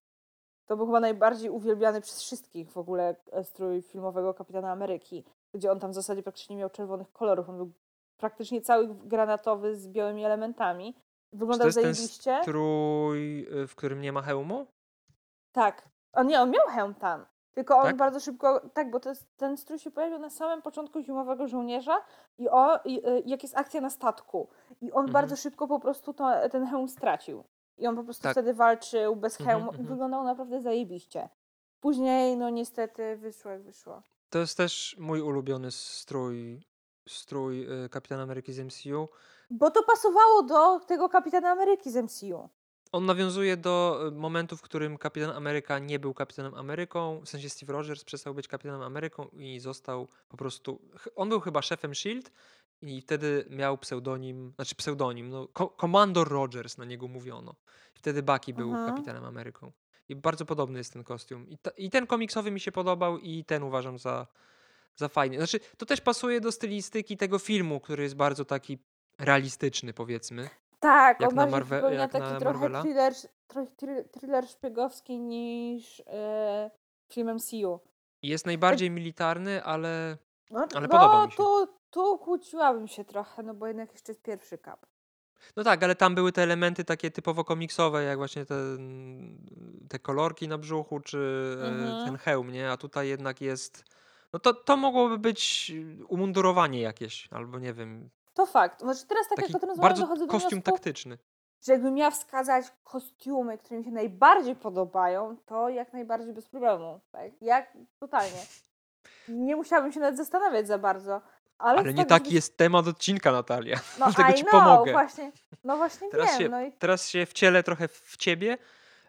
To był chyba najbardziej uwielbiany przez wszystkich w ogóle e, strój filmowego Kapitana Ameryki, gdzie on tam w zasadzie praktycznie nie miał czerwonych kolorów. On był praktycznie cały granatowy z białymi elementami. Czy to Wyglądał jest ten zajebiście. strój, y, w którym nie ma hełmu? Tak. On nie, on miał hełm tam. Tylko on Tak? bardzo szybko. Tak, bo jest, ten strój się pojawił na samym początku zimowego żołnierza i, o, i y, jak jest akcja na statku. I on Mhm. bardzo szybko po prostu to, ten hełm stracił. I on po prostu Tak. wtedy walczył bez Mhm, hełmu i mhm. wyglądał naprawdę zajebiście. Później, no niestety, wyszło jak wyszło. To jest też mój ulubiony strój, strój y, Kapitana Ameryki z MCU. Bo to pasowało do tego Kapitana Ameryki z MCU. On nawiązuje do y, momentu, w którym Kapitan Ameryka nie był Kapitanem Ameryką, w sensie Steve Rogers przestał być Kapitanem Ameryką i został po prostu. On był chyba szefem Shield i wtedy miał pseudonim, znaczy pseudonim, no, Commander Rogers na niego mówiono. Wtedy Bucky był Mhm. Kapitanem Ameryką. I bardzo podobny jest ten kostium. I, ta, I ten komiksowy mi się podobał, i ten uważam za, za fajny. Znaczy, to też pasuje do stylistyki tego filmu, który jest bardzo taki realistyczny, powiedzmy. Tak, Jak on na Marve- przypomina jak taki na trochę Marvela? thriller, trochę thr- thriller szpiegowski niż e, film MCU. Jest najbardziej militarny, ale No, Ale no podoba mi się. Tu, tu kłóciłabym się trochę, no bo jednak jeszcze jest pierwszy kap. No tak, ale tam były te elementy takie typowo komiksowe, jak właśnie te, te kolorki na brzuchu, czy e, Mhm. ten hełm, nie? A tutaj jednak jest. No to, to mogłoby być umundurowanie jakieś, albo nie wiem, To fakt. Znaczy teraz tak taki jak o tym bardzo dochodzę do kostium wniosku, taktyczny. że jakbym miała wskazać kostiumy, które mi się najbardziej podobają, to jak najbardziej bez problemu. Tak? Jak totalnie. Nie musiałabym się nawet zastanawiać za bardzo. Ale, Ale nie tak, taki jest temat odcinka, Natalia. No, dlatego I ci know, pomogę. Właśnie, no właśnie Teraz wiem. się- No i Teraz się wcielę trochę w ciebie.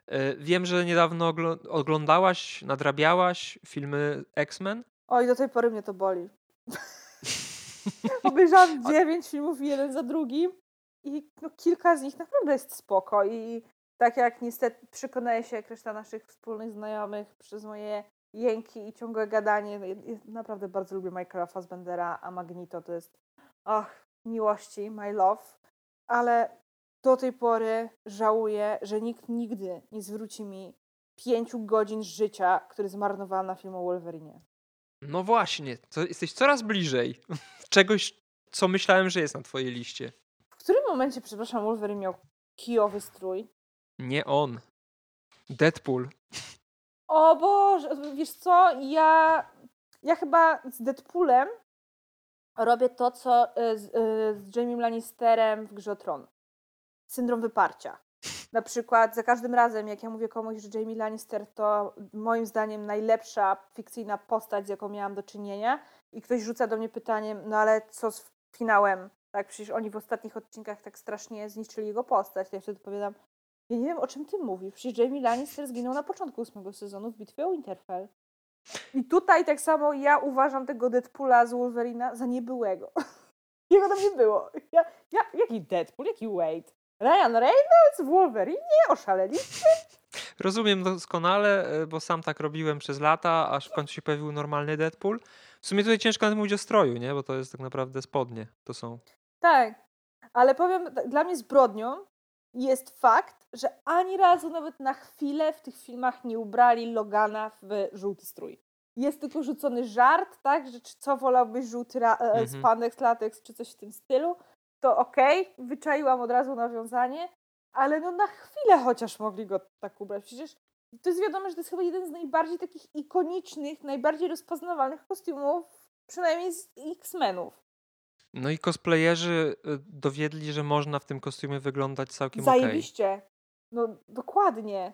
E, Wiem, że niedawno oglądałaś, nadrabiałaś filmy X-Men. Oj, do tej pory mnie to boli. Obejrzałam dziewięć filmów jeden za drugim i no, kilka z nich naprawdę jest spoko i tak jak niestety przekonuje się jak reszta naszych wspólnych znajomych przez moje jęki i ciągłe gadanie, no, ja- ja naprawdę bardzo lubię Michaela Fassbendera, a Magneto to jest ach, miłości, my love, ale do tej pory żałuję, że nikt nigdy nie zwróci mi pięciu godzin życia, które zmarnowałam na film o Wolverine. No właśnie, to jesteś coraz bliżej czegoś, co myślałem, że jest na twojej liście. W którym momencie, przepraszam, Wolverine miał kijowy strój? Nie on. Deadpool. O Boże, wiesz co, ja, ja chyba z Deadpoolem robię to, co y, z, y, z Jamie Lannisterem w Grze Tron. Syndrom wyparcia. Na przykład za każdym razem, jak ja mówię komuś, że Jamie Lannister to moim zdaniem najlepsza fikcyjna postać, z jaką miałam do czynienia i ktoś rzuca do mnie pytaniem, no ale co z finałem? Tak, przecież oni w ostatnich odcinkach tak strasznie zniszczyli jego postać. Ja wtedy odpowiadam, ja nie wiem, o czym ty mówisz. Przecież Jamie Lannister zginął na początku ósmego sezonu w bitwie o Winterfell. I tutaj tak samo ja uważam tego Deadpoola z Wolverina za niebyłego. Jego tam nie było. Ja, ja, jaki Deadpool? Jaki Wade? Ryan Reynolds w Wolverine? Oszaleli? Rozumiem doskonale, e, bo sam tak robiłem przez lata, aż w końcu się pojawił normalny Deadpool. W sumie tutaj ciężko nawet mówić o stroju, nie? Bo to jest tak naprawdę spodnie. To są. Tak. Ale powiem, dla mnie zbrodnią jest fakt, że ani razu nawet na chwilę w tych filmach nie ubrali Logana w żółty strój. Jest tylko rzucony żart, tak, że czy co wolałbyś żółty ra- e, Mhm. spandex, latex czy coś w tym stylu, to okej, wyczaiłam od razu nawiązanie, ale no na chwilę chociaż mogli go tak ubrać. Przecież to jest wiadomo, że to jest chyba jeden z najbardziej takich ikonicznych, najbardziej rozpoznawalnych kostiumów, przynajmniej z X-Menów. No i cosplayerzy e, dowiedli, że można w tym kostiumie wyglądać całkiem. Zajebiście. No dokładnie.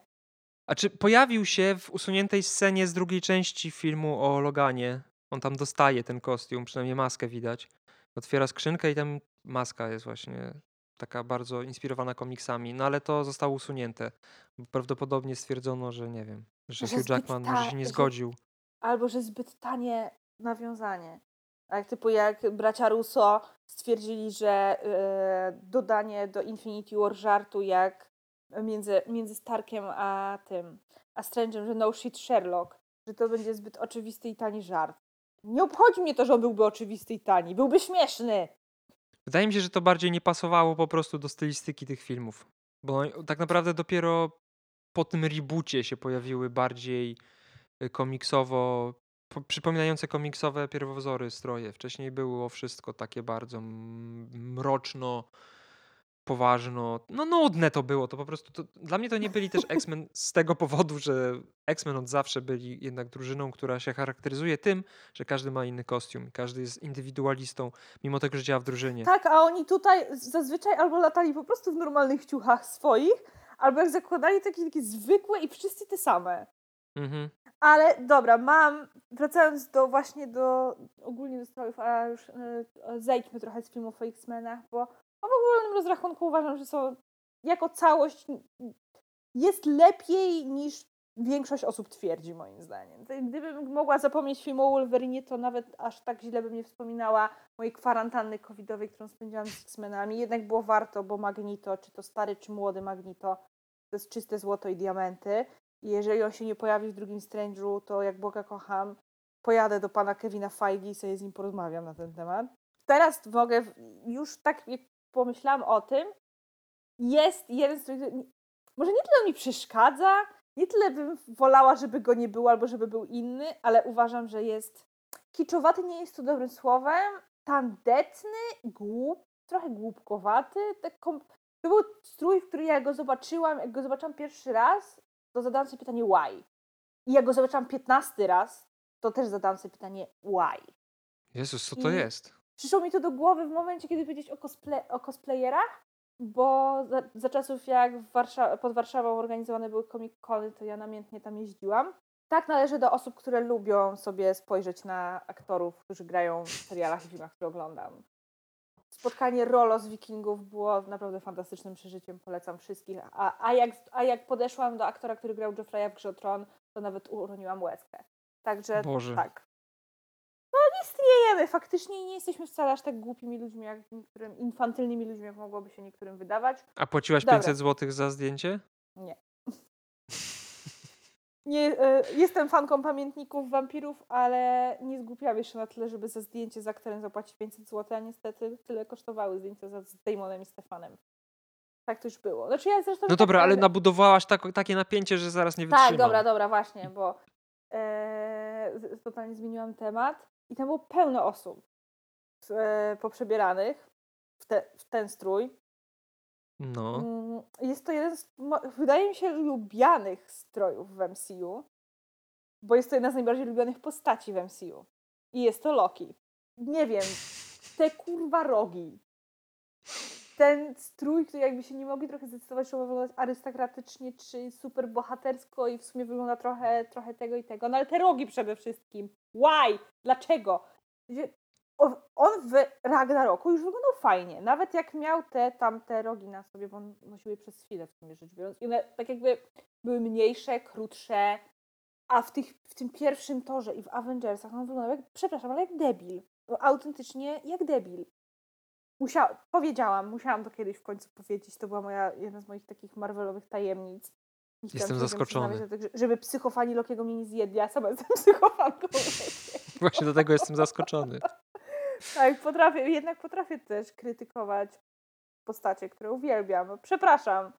A czy pojawił się w usuniętej scenie z drugiej części filmu o Loganie? On tam dostaje ten kostium, przynajmniej maskę widać. Otwiera skrzynkę i tam maska jest właśnie taka bardzo inspirowana komiksami, no ale to zostało usunięte. Prawdopodobnie stwierdzono, że nie wiem, że Że Hugh Jackman może ta- się nie że- zgodził. Albo że zbyt tanie nawiązanie. Jak typu jak bracia Russo stwierdzili, że e, dodanie do Infinity War żartu jak między, między Starkiem a tym, a Strange'em, że no shit Sherlock, że to będzie zbyt oczywisty i tani żart. Nie obchodzi mnie to, że on byłby oczywisty i tani. Byłby śmieszny. Wydaje mi się, że to bardziej nie pasowało po prostu do stylistyki tych filmów. Bo tak naprawdę dopiero po tym reboocie się pojawiły bardziej y, komiksowo, po- przypominające komiksowe pierwowzory stroje. Wcześniej było wszystko takie bardzo mroczno, poważno. No nudne to było. To po prostu to, dla mnie to nie byli też X-Men z tego powodu, że X-Men od zawsze byli jednak drużyną, która się charakteryzuje tym, że każdy ma inny kostium, każdy jest indywidualistą, mimo tego, że działa w drużynie. Tak, a oni tutaj zazwyczaj albo latali po prostu w normalnych ciuchach swoich, albo jak zakładali takie, takie zwykłe i wszyscy te same. Mhm. Ale dobra, mam, wracając do właśnie do ogólnie do strojów, a już e, zejdźmy trochę z filmów o X-Menach, bo w ogólnym rozrachunku uważam, że są jako całość jest lepiej niż większość osób twierdzi, moim zdaniem. Gdybym mogła zapomnieć film o Wolverine, to nawet aż tak źle bym nie wspominała mojej kwarantanny covidowej, którą spędziłam z X-Menami. Jednak było warto, bo Magnito, czy to stary, czy młody Magnito, to jest czyste złoto i diamenty. I jeżeli on się nie pojawi w drugim Strange'u, to jak Boga kocham, pojadę do pana Kevina Feige i sobie z nim porozmawiam na ten temat. Teraz mogę, już tak jak pomyślałam o tym, jest jeden z może nie tyle on mi przeszkadza, nie tyle bym wolała, żeby go nie było albo żeby był inny, ale uważam, że jest kiczowaty, nie jest to dobrym słowem, tandetny, głup, trochę głupkowaty. Tak kom... To był strój, w który ja go zobaczyłam, jak go zobaczyłam pierwszy raz, to zadałam sobie pytanie why. I jak go zobaczyłam piętnasty raz, to też zadałam sobie pytanie why. Jezus, co to I jest? Przyszło mi to do głowy w momencie, kiedy powiedzieć o, cosplay, o cosplayerach, bo za, za czasów jak Warsza pod Warszawą organizowane były komik-kony, to ja namiętnie tam jeździłam. Tak należy do osób, które lubią sobie spojrzeć na aktorów, którzy grają w serialach i filmach, które oglądam. Spotkanie Rolo z Wikingów było naprawdę fantastycznym przeżyciem, polecam wszystkich. A, a, jak, a jak podeszłam do aktora, który grał Jeffrey'a w Grze Tron, to nawet uroniłam łezkę. Także Boże. tak, istniejemy faktycznie i nie jesteśmy wcale aż tak głupimi ludźmi, jak niektórym, infantylnymi ludźmi, jak mogłoby się niektórym wydawać. A płaciłaś Dobra. 500 zł za zdjęcie? Nie. nie y, jestem fanką pamiętników wampirów, ale nie zgłupiałam jeszcze na tyle, żeby za zdjęcie z aktorem zapłacić 500 zł, a niestety tyle kosztowały zdjęcia z Damonem i Stefanem. Tak to już było. Znaczy ja zresztą no tak dobra, ale nabudowałaś tak, takie napięcie, że zaraz nie wytrzymam. Tak, dobra, dobra, właśnie, bo e, totalnie zmieniłam temat. I tam było pełno osób e, poprzebieranych w, te, w ten strój. No. Mm, jest to jeden z, wydaje mi się, lubianych strojów w MCU, bo jest to jedna z najbardziej lubianych postaci w MCU. I jest to Loki. Nie wiem, te kurwa rogi. Ten strój, który jakby się nie mogli trochę zdecydować, czy ma wyglądać arystokratycznie, czy super bohatersko i w sumie wygląda trochę, trochę tego i tego. No ale te rogi przede wszystkim. Why? Dlaczego? On w Ragnaroku już wyglądał fajnie. Nawet jak miał te tamte rogi na sobie, bo on nosił je przez chwilę w sumie rzecz biorąc. I one tak jakby były mniejsze, krótsze. A w, tych, w tym pierwszym torze i w Avengersach on wyglądał jak, przepraszam, ale jak debil. No, autentycznie jak debil. Musiał, powiedziałam, musiałam to kiedyś w końcu powiedzieć. To była moja, jedna z moich takich Marvelowych tajemnic. Jestem zaskoczony. Żeby psychofani Lokiego mnie nie zjedli, ja sama jestem psychofanką Właśnie do tego jestem zaskoczony. tak, potrafię, jednak potrafię też krytykować postacie, które uwielbiam. Przepraszam.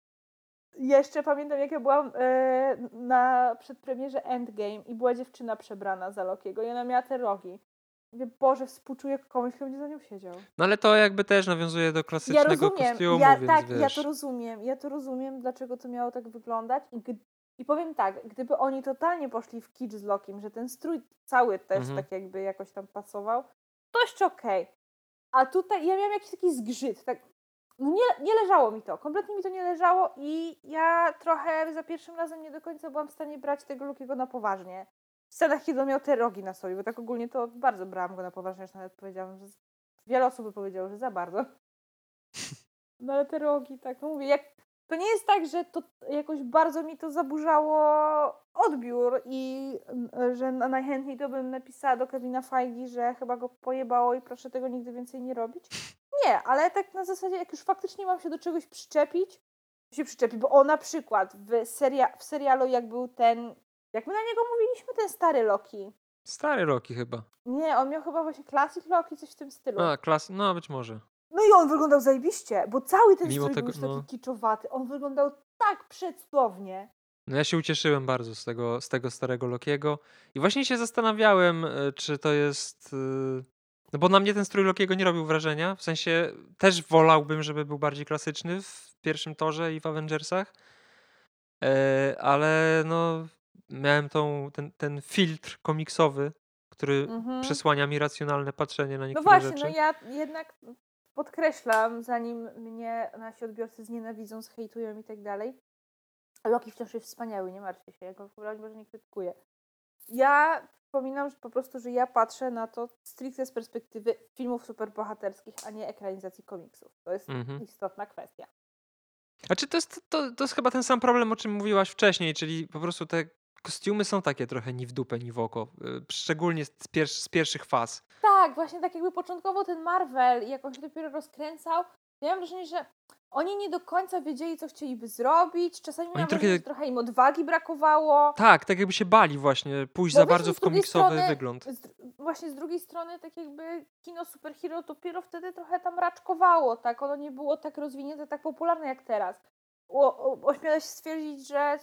Jeszcze pamiętam, jak ja byłam e, na przedpremierze Endgame i była dziewczyna przebrana za Lokiego i ona miała te rogi. Mówię, Boże, współczuję komuś, kto będzie za nią siedział. No ale to jakby też nawiązuje do klasycznego ja rozumiem, kostiumu, ja, więc Tak, wiesz. ja to rozumiem. Ja to rozumiem, dlaczego to miało tak wyglądać. I, I powiem tak, gdyby oni totalnie poszli w kicz z Lokim, że ten strój cały też mhm. tak jakby jakoś tam pasował, to jeszcze okej. Okay. A tutaj ja miałam jakiś taki zgrzyt, tak no nie, nie leżało mi to, kompletnie mi to nie leżało i ja trochę za pierwszym razem nie do końca byłam w stanie brać tego Lukiego na poważnie scenach, kiedy on miał te rogi na sobie, bo tak ogólnie to bardzo brałam go na poważnie, już nawet powiedziałam, że wiele osób by powiedziało, że za bardzo. No ale te rogi, tak, no mówię, jak, to nie jest tak, że to jakoś bardzo mi to zaburzało odbiór i że najchętniej to bym napisała do Kevina Feige, że chyba go pojebało i proszę tego nigdy więcej nie robić. Nie, ale tak na zasadzie, jak już faktycznie mam się do czegoś przyczepić, się przyczepi, bo o na przykład w, seria, w serialu jak był ten jak my na niego mówiliśmy, ten stary Loki. Stary Loki chyba. Nie, on miał chyba właśnie Classic Loki, coś w tym stylu. A, klas, no być może. No i on wyglądał zajebiście, bo cały ten Mimo strój tego, był no... taki kiczowaty. On wyglądał tak przecudownie. No ja się ucieszyłem bardzo z tego, z tego starego Lokiego i właśnie się zastanawiałem, e, czy to jest... E, no bo na mnie ten strój Lokiego nie robił wrażenia, w sensie też wolałbym, żeby był bardziej klasyczny w pierwszym torze i w Avengersach, e, ale no miałem tą, ten, ten filtr komiksowy, który mhm. przesłania mi racjonalne patrzenie na no niektóre no właśnie, rzeczy. No właśnie, no ja jednak podkreślam, zanim mnie nasi odbiorcy znienawidzą, zhejtują i tak dalej. Loki wciąż jest wspaniały, nie martwcie się, ja go broń może nie krytykuję. Ja wspominam że po prostu, że ja patrzę na to stricte z perspektywy filmów superbohaterskich, a nie ekranizacji komiksów. To jest mhm. istotna kwestia. A czy to jest, to, to jest chyba ten sam problem, o czym mówiłaś wcześniej, czyli po prostu te kostiumy są takie trochę ni w dupę, ni w oko. y, Szczególnie z, pier z pierwszych faz. Tak, właśnie tak jakby początkowo ten Marvel, jak on się dopiero rozkręcał, ja mam wrażenie, że oni nie do końca wiedzieli, co chcieliby zrobić. Czasami Oni trochę- wrażenie, że trochę im odwagi brakowało. Tak, tak jakby się bali właśnie pójść Bo za bardzo z w komiksowy strony- wygląd. Z, właśnie z drugiej strony, tak jakby kino superhero dopiero wtedy trochę tam raczkowało, tak? Ono nie było tak rozwinięte, tak popularne jak teraz. Ośmielę się stwierdzić, że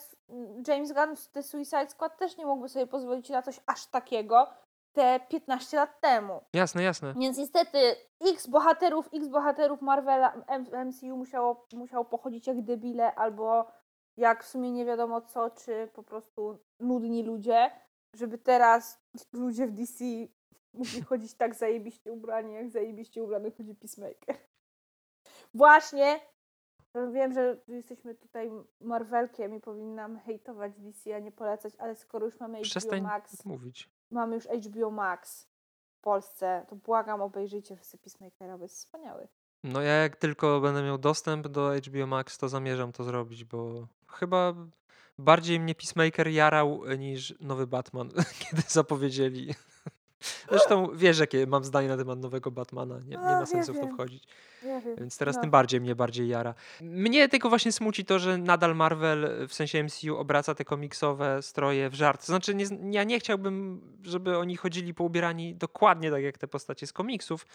James Gunn z The Suicide Squad też nie mógłby sobie pozwolić na coś aż takiego te 15 lat temu. Jasne, jasne. Więc niestety X bohaterów, X bohaterów Marvela MCU musiało, musiało pochodzić jak debile albo jak w sumie nie wiadomo co, czy po prostu nudni ludzie, żeby teraz ludzie w DC mogli chodzić tak zajebiście ubrani, jak zajebiście ubrany chodzi Peacemaker. Właśnie, wiem, że jesteśmy tutaj Marvelkiem i powinnam hejtować DC, a nie polecać, ale skoro już mamy HBO Przestań Max, mówić. mamy już HBO Max w Polsce, to błagam, obejrzyjcie wszyscy Peacemakera, bo jest wspaniały. No ja jak tylko będę miał dostęp do HBO Max, to zamierzam to zrobić, bo chyba bardziej mnie Peacemaker jarał niż nowy Batman, kiedy zapowiedzieli. Zresztą wiesz, jakie mam zdanie na temat nowego Batmana. Nie, nie ma sensu w to wchodzić. Wiem. Więc teraz no. tym bardziej mnie bardziej jara. Mnie tylko właśnie smuci to, że nadal Marvel w sensie MCU obraca te komiksowe stroje w żart. To znaczy, nie, ja nie chciałbym, żeby oni chodzili poubierani dokładnie tak jak te postacie z komiksów.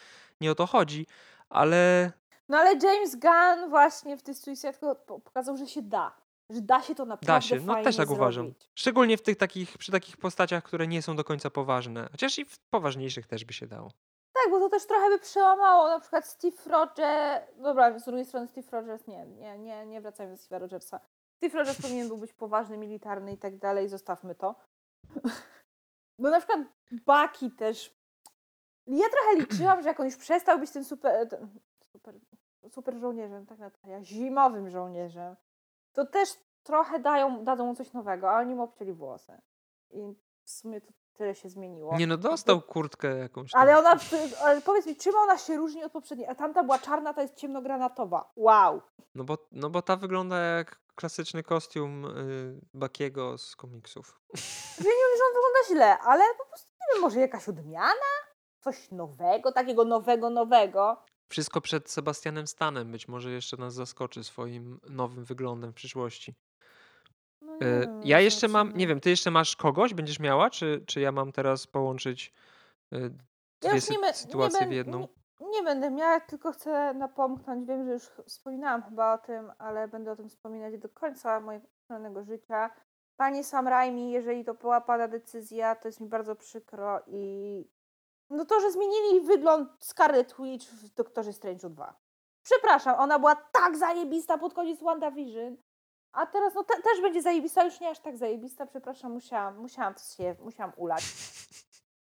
Nie o to chodzi, ale No ale James Gunn właśnie w tej Suicide Squad pokazał, że się da. Że da się to naprawdę da się. No też tak uważam. zrobić. Szczególnie w tych takich, przy takich postaciach, które nie są do końca poważne. Chociaż i w poważniejszych też by się dało. Tak, bo to też trochę by przełamało. Na przykład Steve Rogers. Dobra, z drugiej strony Steve Rogers nie, nie, nie, nie wracajmy do Steve'a Rogersa. Steve Rogers powinien był być poważny, militarny i tak dalej, zostawmy to. Bo na przykład Bucky też. Ja trochę liczyłam, że jak on już przestał być tym super, ten, super, super żołnierzem, tak Natalia, zimowym żołnierzem, to też trochę dają, dadzą mu coś nowego, a oni mu obcięli włosy. I w sumie to tyle się zmieniło. Nie no, dostał kurtkę jakąś. tam. Ale ona, ale powiedz mi, czym ona się różni od poprzedniej? A tamta była czarna, ta jest ciemnogranatowa. Wow. No bo, no bo ta wygląda jak klasyczny kostium y, Bakiego z komiksów. Ja nie mówię, że on wygląda źle, ale po prostu nie wiem, może jakaś odmiana? Coś nowego, takiego nowego, nowego. Wszystko przed Sebastianem Stanem. Być może jeszcze nas zaskoczy swoim nowym wyglądem w przyszłości. No E, Ja jeszcze mam, nie wiem, ty jeszcze masz kogoś, będziesz miała, czy, czy ja mam teraz połączyć e, Ja dwie sy- bę- sytuacje w jedną? Nie, nie będę miała, tylko chcę napomknąć. Wiem, że już wspominałam chyba o tym, ale będę o tym wspominać do końca mojego życia. Panie Sam Raimi, jeżeli to była pana decyzja, to jest mi bardzo przykro i no to, że zmienili wygląd Scarlet Witch w Doktorze Strange'u 2. Przepraszam, ona była tak zajebista pod koniec WandaVision, a teraz no te, też będzie zajebista, już nie aż tak zajebista, przepraszam, musiałam, musiałam się, musiałam ulać.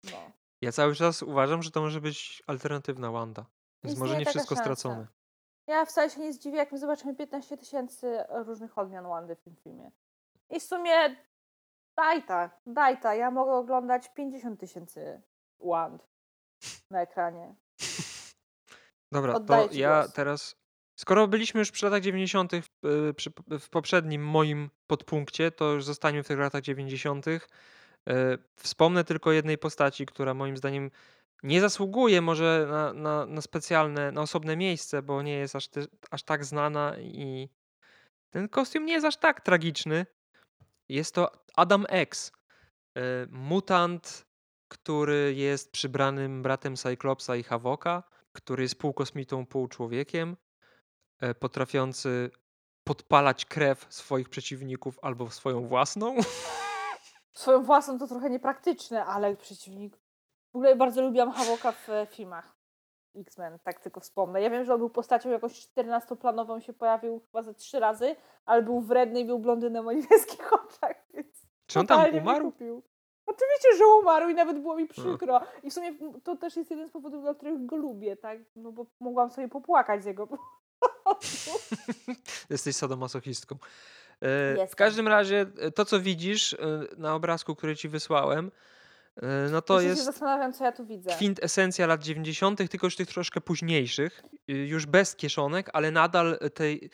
No. Ja cały czas uważam, że to może być alternatywna Wanda. Więc może nie wszystko szansa. stracone. Ja wcale się nie zdziwię, jak my zobaczymy 15 tysięcy różnych odmian Wandy w tym filmie. I w sumie daj ta, daj ta. Ja mogę oglądać 50 tysięcy Wand na ekranie. Dobra, Oddaję to ja głos. teraz. Skoro byliśmy już przy latach 90., w, y, w poprzednim moim podpunkcie, to już zostaniemy w tych latach 90. Y, Wspomnę tylko jednej postaci, która moim zdaniem nie zasługuje może na, na, na specjalne, na osobne miejsce, bo nie jest aż, ty, aż tak znana i ten kostium nie jest aż tak tragiczny. Jest to Adam X, y, mutant, który jest przybranym bratem Cyclopsa i Havoka, który jest pół kosmitą, pół człowiekiem, e, potrafiący podpalać krew swoich przeciwników albo swoją własną. Swoją własną to trochę niepraktyczne, ale przeciwnik. W ogóle bardzo lubiłam Havoka w e, filmach X-Men, tak tylko wspomnę. Ja wiem, że on był postacią jakąś 14-planową, się pojawił chyba ze trzy razy, ale był wredny i był blondynem o niebieskich oczach, więc Czy on tam umarł? Oczywiście, że umarł i nawet było mi przykro. I w sumie to też jest jeden z powodów, dla których go lubię, tak? No bo mogłam sobie popłakać z jego. Jesteś sadomasochistką. E, W Jestem. każdym razie e, to, co widzisz e, na obrazku, który ci wysłałem, no to się jest zastanawiam, co ja tu widzę. kwintesencja lat 90., tylko już tych troszkę późniejszych, y, już bez kieszonek, ale nadal tej,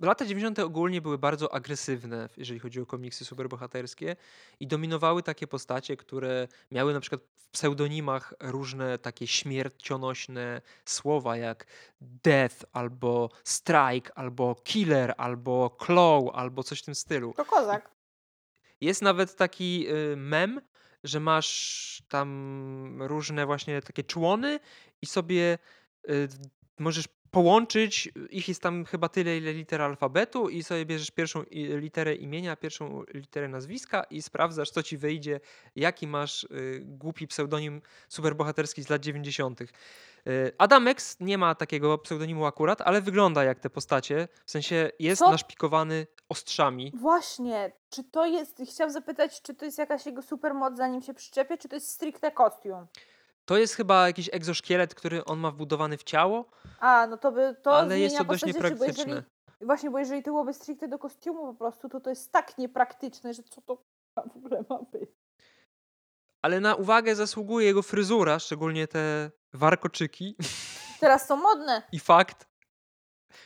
lata 90. ogólnie były bardzo agresywne, jeżeli chodzi o komiksy superbohaterskie i dominowały takie postacie, które miały na przykład w pseudonimach różne takie śmiercionośne słowa jak death, albo strike, albo killer, albo claw, albo coś w tym stylu. To kozak. Jest nawet taki y, mem, że masz tam różne właśnie takie człony i sobie y, możesz połączyć, ich jest tam chyba tyle, ile liter alfabetu i sobie bierzesz pierwszą literę imienia, pierwszą literę nazwiska i sprawdzasz, co ci wyjdzie, jaki masz y, głupi pseudonim superbohaterski z lat 90. Y, Adam X nie ma takiego pseudonimu akurat, ale wygląda jak te postacie, w sensie jest co? naszpikowany ostrzami. Właśnie, czy to jest, chciałam zapytać, czy to jest jakaś jego supermoc zanim się przyczepie, czy to jest stricte kostium? To jest chyba jakiś egzoszkielet, który on ma wbudowany w ciało. A, no to by to Ale jest to dość niepraktyczne. Bo jeżeli, właśnie, bo jeżeli to byłoby stricte do kostiumu po prostu, to to jest tak niepraktyczne, że co to w ogóle ma być. Ale na uwagę zasługuje jego fryzura, szczególnie te warkoczyki. Teraz są modne. I fakt,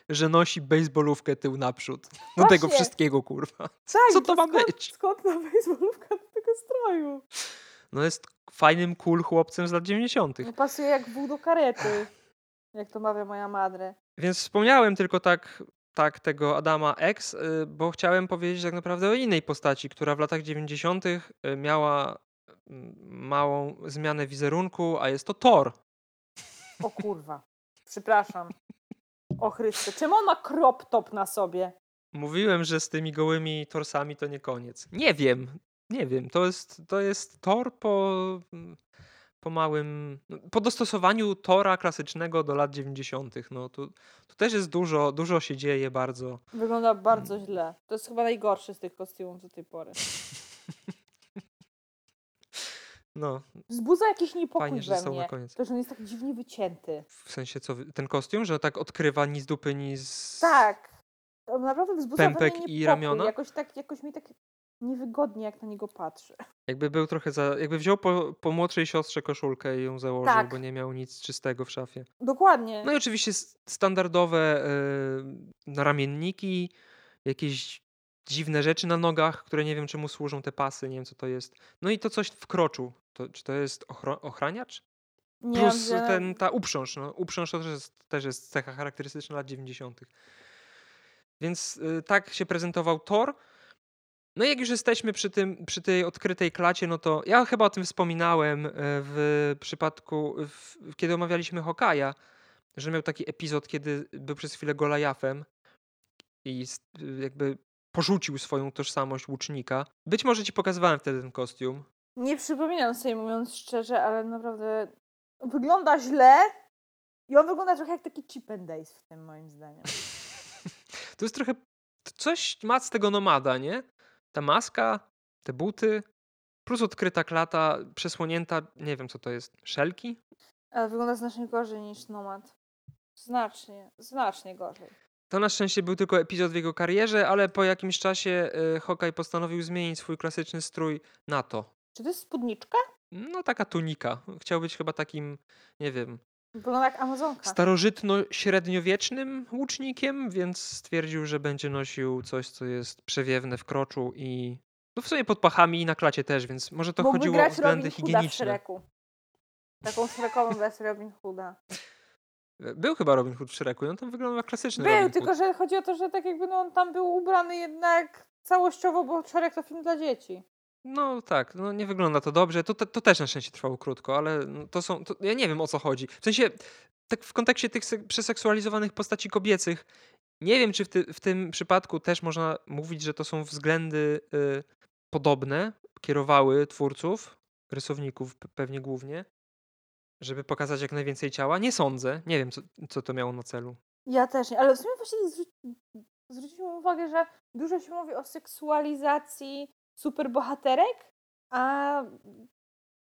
że nosi baseballówkę tył naprzód. Do Właśnie. tego wszystkiego, kurwa. Tak, Co to ma skąd, być? Skąd ta baseballówka do tego stroju? No jest fajnym, cool chłopcem z lat 90. No pasuje jak wół do karety, jak to mawia moja madre. Więc wspomniałem tylko tak, tak tego Adama X, y, bo chciałem powiedzieć tak naprawdę o innej postaci, która w latach 90. Y, miała mm, małą zmianę wizerunku, a jest to Thor. O kurwa. Przepraszam. O Chryste. Czemu on ma crop top na sobie? Mówiłem, że z tymi gołymi torsami to nie koniec. Nie wiem. Nie wiem, to jest, to jest tor po, po małym, no, po dostosowaniu tora klasycznego do lat 90. No tu, tu też jest dużo, dużo się dzieje bardzo. Wygląda bardzo mm. źle. To jest chyba najgorszy z tych kostiumów do tej pory. No. Wzbudza jakiś niepokój Fajnie, że we mnie. Na koniec. To, że on jest tak dziwnie wycięty. W sensie co, ten kostium, że tak odkrywa ni z dupy, ni z... Tak. To naprawdę wzbudza Pępek we mnie i ramiona? Jakoś, tak, jakoś mi tak niewygodnie, jak na niego patrzę. Jakby był trochę za. Jakby wziął po, po młodszej siostrze koszulkę i ją założył, Tak. bo nie miał nic czystego w szafie. Dokładnie. No i oczywiście standardowe y, ramienniki, jakieś dziwne rzeczy na nogach, które nie wiem czemu służą te pasy, nie wiem co to jest. No i to coś w kroczu. To, czy to jest ochro- ochraniacz? Nie Plus ten, ta uprząż. No, uprząż to też jest, też jest cecha charakterystyczna lat 90. Więc y, tak się prezentował Thor. No i jak już jesteśmy przy, tym, przy tej odkrytej klacie, no to ja chyba o tym wspominałem e, w przypadku, w, kiedy omawialiśmy Hokaja, że miał taki epizod, kiedy był przez chwilę Golajafem i jakby porzucił swoją tożsamość łucznika. Być może ci pokazywałem wtedy ten kostium. Nie przypominam sobie, mówiąc szczerze, ale naprawdę wygląda źle i on wygląda trochę jak taki Chip and Days w tym, moim zdaniem. to jest trochę coś ma z tego nomada, nie? Ta maska, te buty, plus odkryta klata, przesłonięta, nie wiem co to jest, szelki? Ale wygląda znacznie gorzej niż Nomad. Znacznie, znacznie gorzej. To na szczęście był tylko epizod w jego karierze, ale po jakimś czasie y, Hawkeye postanowił zmienić swój klasyczny strój na to. Czy to jest spódniczka? No taka tunika. Chciał być chyba takim, nie wiem, Wygląda jak Amazonka. Starożytno-średniowiecznym łucznikiem, więc stwierdził, że będzie nosił coś, co jest przewiewne w kroczu i no w sumie pod pachami i na klacie też, więc może to Mógłby chodziło o względy Robin higieniczne. W Taką Shrekową wersję Robin Hooda. Był chyba Robin Hood w Shreku i on tam wyglądał jak klasyczny Był, Robin tylko że chodzi o to, że tak jakby no, on tam był ubrany jednak całościowo, bo Shrek to film dla dzieci. No tak, no nie wygląda to dobrze. To, to, też na szczęście trwało krótko, ale no, to są. To, ja nie wiem o co chodzi. W sensie, tak w kontekście tych przeseksualizowanych postaci kobiecych, nie wiem, czy w, ty, w tym przypadku też można mówić, że to są względy y, podobne, kierowały twórców, rysowników pewnie głównie, żeby pokazać jak najwięcej ciała. Nie sądzę. Nie wiem, co, co to miało na celu. Ja też nie, ale w sumie właśnie zwróciłam uwagę, że dużo się mówi o seksualizacji superbohaterek, a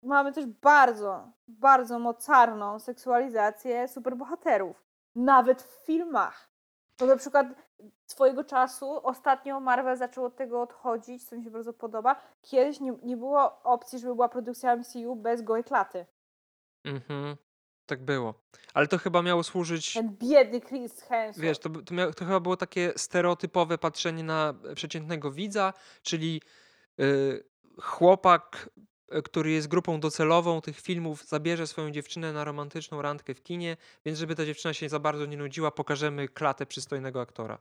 mamy też bardzo, bardzo mocarną seksualizację superbohaterów. Nawet w filmach. To na przykład swojego czasu ostatnio Marvel zaczął od tego odchodzić, co mi się bardzo podoba. Kiedyś nie, nie było opcji, żeby była produkcja MCU bez gołej klaty. Mhm. Tak było. Ale to chyba miało służyć Ten biedny Chris Hemsworth. Wiesz, to, to, mia- to chyba było takie stereotypowe patrzenie na przeciętnego widza, czyli chłopak, y, który jest grupą docelową tych filmów, zabierze swoją dziewczynę na romantyczną randkę w kinie, więc żeby ta dziewczyna się za bardzo nie nudziła, pokażemy klatę przystojnego aktora.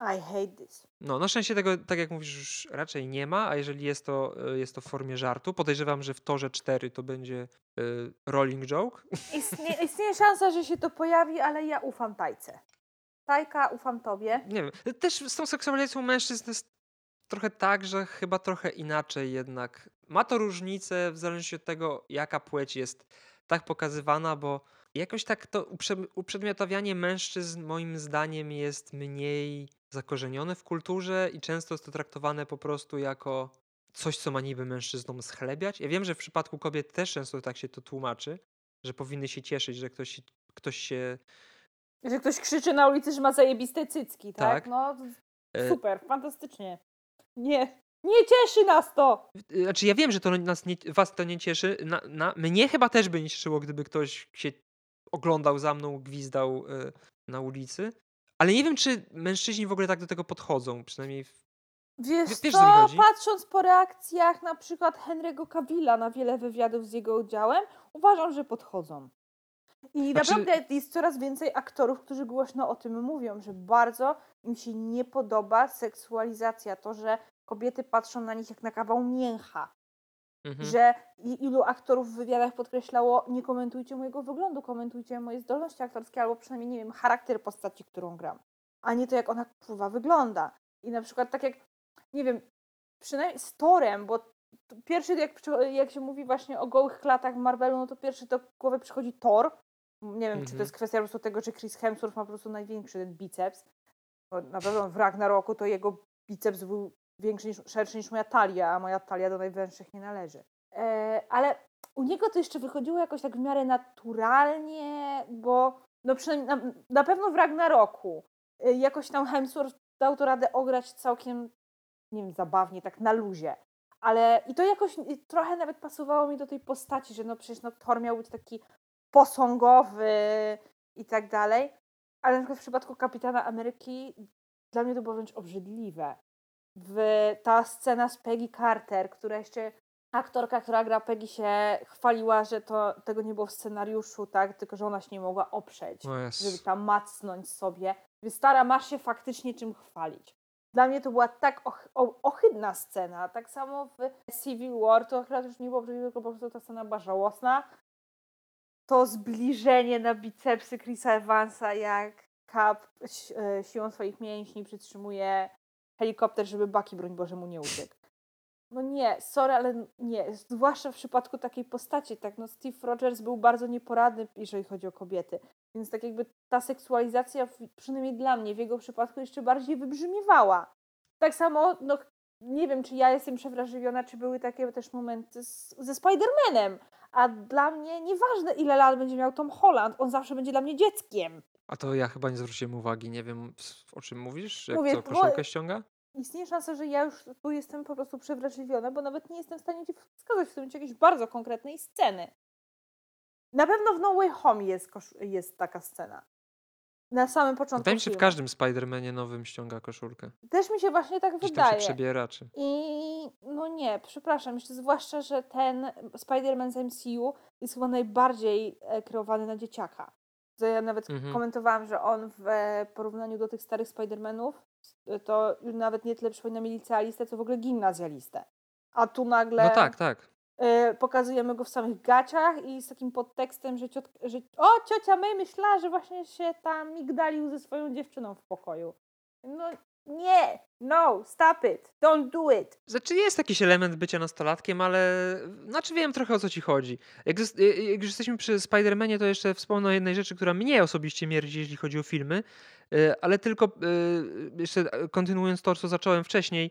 I hate this. No, na szczęście tego, tak jak mówisz, już raczej nie ma, a jeżeli jest to, y, jest to w formie żartu, podejrzewam, że w Torze 4 to będzie y, rolling joke. Istnie, istnieje szansa, że się to pojawi, ale ja ufam Tajce. Tajka, ufam tobie. Nie wiem. Też z tą seksualizacją mężczyzn jest trochę tak, że chyba trochę inaczej jednak. Ma to różnicę w zależności od tego, jaka płeć jest tak pokazywana, bo jakoś tak to uprze- uprzedmiotawianie mężczyzn moim zdaniem jest mniej zakorzenione w kulturze i często jest to traktowane po prostu jako coś, co ma niby mężczyznom schlebiać. Ja wiem, że w przypadku kobiet też często tak się to tłumaczy, że powinny się cieszyć, że ktoś, ktoś się Że ktoś krzyczy na ulicy, że ma zajebiste cycki, tak? Tak. No, e, super, fantastycznie. Nie, nie cieszy nas to! Znaczy ja wiem, że to nas nie, was to nie cieszy. Na, na, mnie chyba też by nie cieszyło, gdyby ktoś się oglądał za mną, gwizdał y, na ulicy. Ale nie wiem, czy mężczyźni w ogóle tak do tego podchodzą. Przynajmniej. W... Wiesz Wiesz, co patrząc po reakcjach na przykład Henry'ego Cavilla na wiele wywiadów z jego udziałem, uważam, że podchodzą. I Znaczy- naprawdę jest coraz więcej aktorów, którzy głośno o tym mówią, że bardzo im się nie podoba seksualizacja, to, że kobiety patrzą na nich jak na kawał mięcha. Mhm. Że ilu aktorów w wywiadach podkreślało, nie komentujcie mojego wyglądu, komentujcie moje zdolności aktorskie, albo przynajmniej, nie wiem, charakter postaci, którą gram, a nie to, jak ona kurwa wygląda. I na przykład tak jak, nie wiem, przynajmniej z Torem, bo pierwszy, jak, jak się mówi właśnie o gołych klatach w Marvelu, no to pierwszy do głowy przychodzi Thor. Nie wiem, czy to Mhm. jest kwestia po prostu tego, że Chris Hemsworth ma po prostu największy ten biceps. Bo na pewno w Ragnaroku to jego biceps był większy niż, szerszy niż moja talia, a moja talia do najwęższych nie należy. E, ale u niego to jeszcze wychodziło jakoś tak w miarę naturalnie, bo no przynajmniej na, na pewno w Ragnaroku e, jakoś tam Hemsworth dał to radę ograć całkiem, nie wiem, zabawnie, tak na luzie. Ale i to jakoś trochę nawet pasowało mi do tej postaci, że no przecież no Thor miał być taki posągowy i tak dalej. Ale na przykład w przypadku Kapitana Ameryki dla mnie to było wręcz obrzydliwe. W, ta scena z Peggy Carter, która jeszcze aktorka, która gra Peggy się chwaliła, że to, tego nie było w scenariuszu, tak, tylko że ona się nie mogła oprzeć, O Jezu. żeby tam macnąć sobie. Więc stara, masz się faktycznie czym chwalić. Dla mnie to była tak och- ohydna scena. Tak samo w Civil War to akurat już nie było obrzydliwe, tylko po prostu ta scena była żałosna. To zbliżenie na bicepsy Chrisa Evansa, jak Cap e, siłą swoich mięśni przytrzymuje helikopter, żeby Bucky, broń Boże, mu nie uciekł. No nie, sorry, ale nie. Zwłaszcza w przypadku takiej postaci, tak, no Steve Rogers był bardzo nieporadny, jeżeli chodzi o kobiety. Więc tak jakby ta seksualizacja, przynajmniej dla mnie, w jego przypadku jeszcze bardziej wybrzmiewała. Tak samo, no nie wiem, czy ja jestem przewrażliwiona, czy były takie też momenty z, ze Spider-Manem. A dla mnie nieważne, ile lat będzie miał Tom Holland, on zawsze będzie dla mnie dzieckiem. A to ja chyba nie zwróciłem uwagi. Nie wiem, o czym mówisz? Jak Mówię, bo- koszulkę ściąga? Istnieje szansa, że ja już tu jestem po prostu przewrażliwiona, bo nawet nie jestem w stanie ci wskazać w tym jakiejś bardzo konkretnej sceny. Na pewno w No Way Home jest, jest taka scena. Na samym początku Wydaje mi się, w filmu. każdym Spider-Manie nowym ściąga koszulkę. Też mi się właśnie tak Gdzieś tam się wydaje. przebiera, czy... I no nie, przepraszam, jeszcze zwłaszcza, że ten Spider-Man z MCU jest chyba najbardziej e, kreowany na dzieciaka. To ja nawet Mhm. komentowałam, że on w e, porównaniu do tych starych Spider-Manów e, to nawet nie tyle przypomina mi licealistę, co w ogóle gimnazjalistę. A tu nagle No tak, tak. E, pokazujemy go w samych gaciach i z takim podtekstem, że, ciot, że o, ciocia May myślała, że właśnie się tam migdalił ze swoją dziewczyną w pokoju. No nie, no, stop it, don't do it. Znaczy jest jakiś element bycia nastolatkiem, ale znaczy wiem trochę o co ci chodzi. Jak, zes- y- jak już jesteśmy przy Spider-Manie, to jeszcze wspomnę o jednej rzeczy, która mnie osobiście mierdzi, jeśli chodzi o filmy, y, ale tylko y, jeszcze kontynuując to, co zacząłem wcześniej,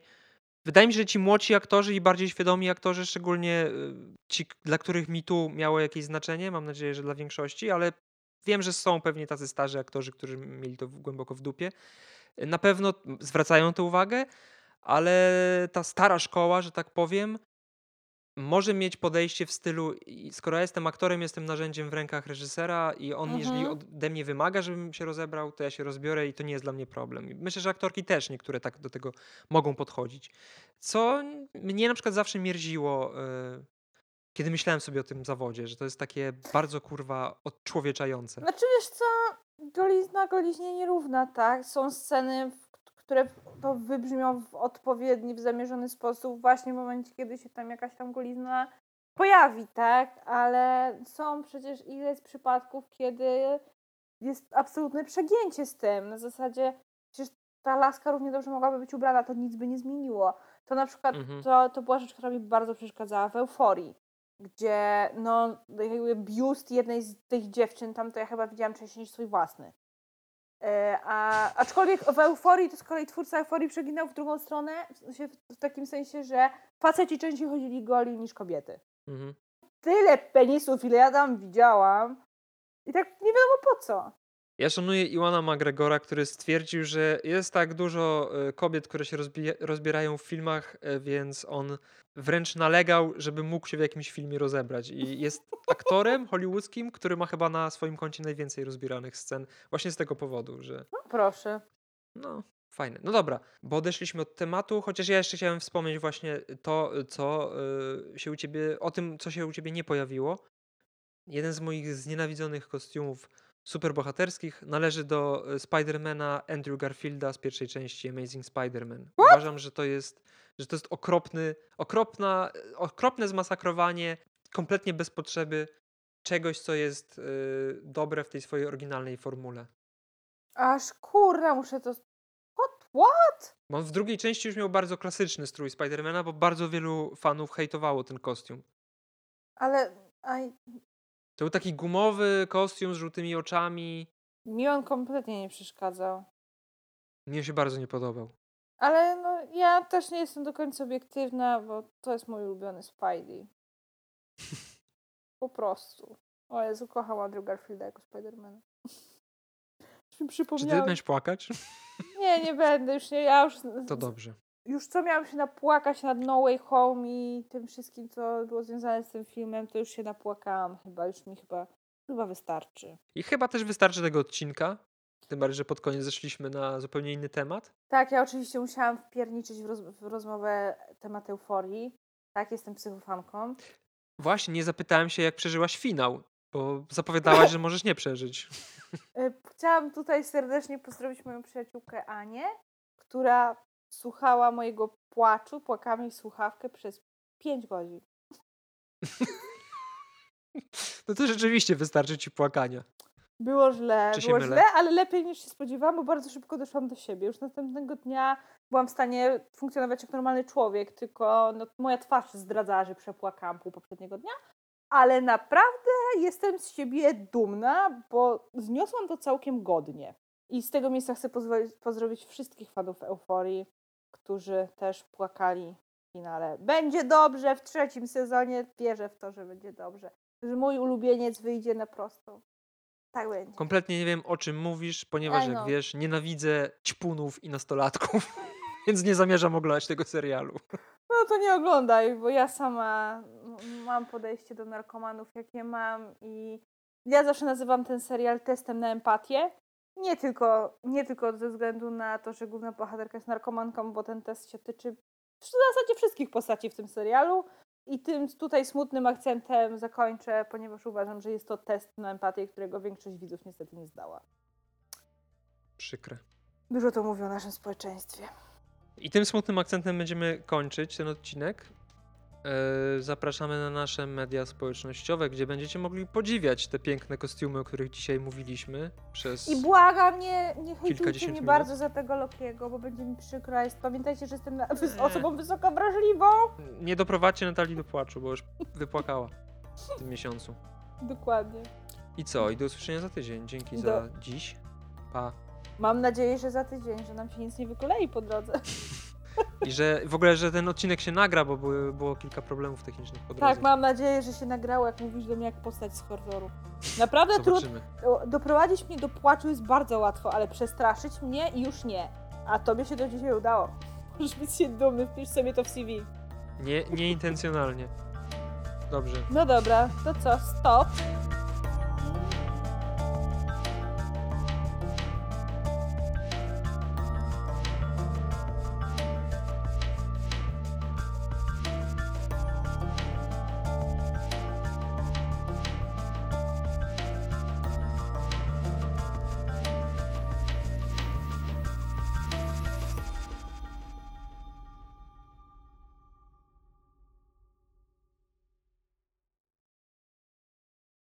wydaje mi się, że ci młodsi aktorzy i bardziej świadomi aktorzy, szczególnie y, ci, dla których mi tu miało jakieś znaczenie, mam nadzieję, że dla większości, ale wiem, że są pewnie tacy starzy aktorzy, którzy mieli to głęboko w dupie, na pewno zwracają tę uwagę, ale ta stara szkoła, że tak powiem, może mieć podejście w stylu, i skoro ja jestem aktorem, jestem narzędziem w rękach reżysera i on, jeżeli Mhm. ode mnie wymaga, żebym się rozebrał, to ja się rozbiorę i to nie jest dla mnie problem. Myślę, że aktorki też niektóre tak do tego mogą podchodzić. Co mnie na przykład zawsze mierziło, y, kiedy myślałem sobie o tym zawodzie, że to jest takie bardzo kurwa odczłowieczające. Znaczy wiesz co, golizna goliźnie nierówna, tak? Są sceny, w które to wybrzmią w odpowiedni, w zamierzony sposób właśnie w momencie, kiedy się tam jakaś tam golizna pojawi, tak? Ale są przecież ileś przypadków, kiedy jest absolutne przegięcie z tym. Na zasadzie przecież ta laska równie dobrze mogłaby być ubrana, to nic by nie zmieniło. To na przykład Mhm. to, to była rzecz, która mi bardzo przeszkadzała w euforii gdzie no jakby biust jednej z tych dziewczyn, tam to ja chyba widziałam częściej niż swój własny. E, A, aczkolwiek w euforii to z kolei twórca euforii przeginał w drugą stronę, w, sensie, w takim sensie, że faceci częściej chodzili goli niż kobiety. Mhm. Tyle penisów, ile ja tam widziałam. I tak nie wiadomo po co. Ja szanuję Iwana McGregora, który stwierdził, że jest tak dużo e, kobiet, które się rozbija- rozbierają w filmach, e, więc on wręcz nalegał, żeby mógł się w jakimś filmie rozebrać. I jest aktorem hollywoodzkim, który ma chyba na swoim koncie najwięcej rozbieranych scen, właśnie z tego powodu, że No proszę. no, fajne. No dobra, bo odeszliśmy od tematu, chociaż ja jeszcze chciałem wspomnieć właśnie to, co y, się u ciebie, o tym, co się u ciebie nie pojawiło. Jeden z moich znienawidzonych kostiumów superbohaterskich należy do y, Spidermana Andrew Garfielda z pierwszej części Amazing Spider-Man. Uważam, że to jest, że to jest okropny, okropna, okropne zmasakrowanie kompletnie bez potrzeby czegoś, co jest y, dobre w tej swojej oryginalnej formule. Aż kurna, muszę to... What? What? Bo on w drugiej części już miał bardzo klasyczny strój Spidermana, bo bardzo wielu fanów hejtowało ten kostium. Ale aj, To był taki gumowy kostium z żółtymi oczami. mi on kompletnie nie przeszkadzał. Mnie się bardzo nie podobał. Ale no, ja też nie jestem do końca obiektywna, bo to jest mój ulubiony Spidey. Po prostu. O Jezu, kocham Andrew Garfielda jako Spidermana. Czy ty będziesz płakać? Nie, nie będę. Już nie, ja już, To dobrze. Już co miałam się napłakać nad No Way Home i tym wszystkim, co było związane z tym filmem, to już się napłakałam chyba. Już mi chyba, chyba wystarczy. I chyba też wystarczy tego odcinka. Tym bardziej, że pod koniec zeszliśmy na zupełnie inny temat. Tak, ja oczywiście musiałam wpierniczyć w, roz, w rozmowę temat euforii. Tak, jestem psychofanką. Właśnie, nie zapytałem się, jak przeżyłaś finał, bo zapowiadałaś, że możesz nie przeżyć. Y, Chciałam tutaj serdecznie pozdrowić moją przyjaciółkę Anię, która słuchała mojego płaczu, płakała mi w słuchawkę przez 5 godzin. No to rzeczywiście wystarczy ci płakania. Było źle, Czy było źle, ale lepiej niż się spodziewałam, bo bardzo szybko doszłam do siebie. Już następnego dnia byłam w stanie funkcjonować jak normalny człowiek, tylko no, moja twarz zdradzała, że przepłakałam pół poprzedniego dnia, ale naprawdę jestem z siebie dumna, bo zniosłam to całkiem godnie. I z tego miejsca chcę pozdrowić wszystkich fanów Euforii, którzy też płakali w finale. Będzie dobrze w trzecim sezonie, wierzę w to, że będzie dobrze. Że mój ulubieniec wyjdzie na prostą. Tak będzie. Kompletnie nie wiem, o czym mówisz, ponieważ, jak know. wiesz, nienawidzę ćpunów i nastolatków, więc nie zamierzam oglądać tego serialu. No to nie oglądaj, bo ja sama mam podejście do narkomanów, jakie mam i ja zawsze nazywam ten serial testem na empatię. Nie tylko, nie tylko ze względu na to, że główna bohaterka jest narkomanką, bo ten test się tyczy w zasadzie wszystkich postaci w tym serialu. I tym tutaj smutnym akcentem zakończę, ponieważ uważam, że jest to test na empatię, którego większość widzów niestety nie zdała. Przykre. Dużo to mówi o naszym społeczeństwie. I tym smutnym akcentem będziemy kończyć ten odcinek. E, Zapraszamy na nasze media społecznościowe, gdzie będziecie mogli podziwiać te piękne kostiumy, o których dzisiaj mówiliśmy. Przez... I błagam, nie, nie hejtujcie mnie minut. bardzo za tego Lokiego, bo będzie mi przykro. pamiętajcie, że jestem Nie. osobą wysoko wrażliwą. Nie doprowadźcie Natalii do płaczu, bo już wypłakała w tym miesiącu. Dokładnie. I co? I do usłyszenia za tydzień. Dzięki Do- za dziś. Pa. Mam nadzieję, że za tydzień, że nam się nic nie wykolei po drodze. I że w ogóle, że ten odcinek się nagra, bo były, było kilka problemów technicznych po drodze. Tak, mam nadzieję, że się nagrało, jak mówisz do mnie, jak postać z horroru. Naprawdę trudno. Zobaczymy. Doprowadzić mnie do płaczu jest bardzo łatwo, ale przestraszyć mnie już nie. A tobie się to dzisiaj udało. Możesz być się dumny, wpisz sobie to w CV. Nie, nieintencjonalnie. Dobrze. No dobra, to co? Stop.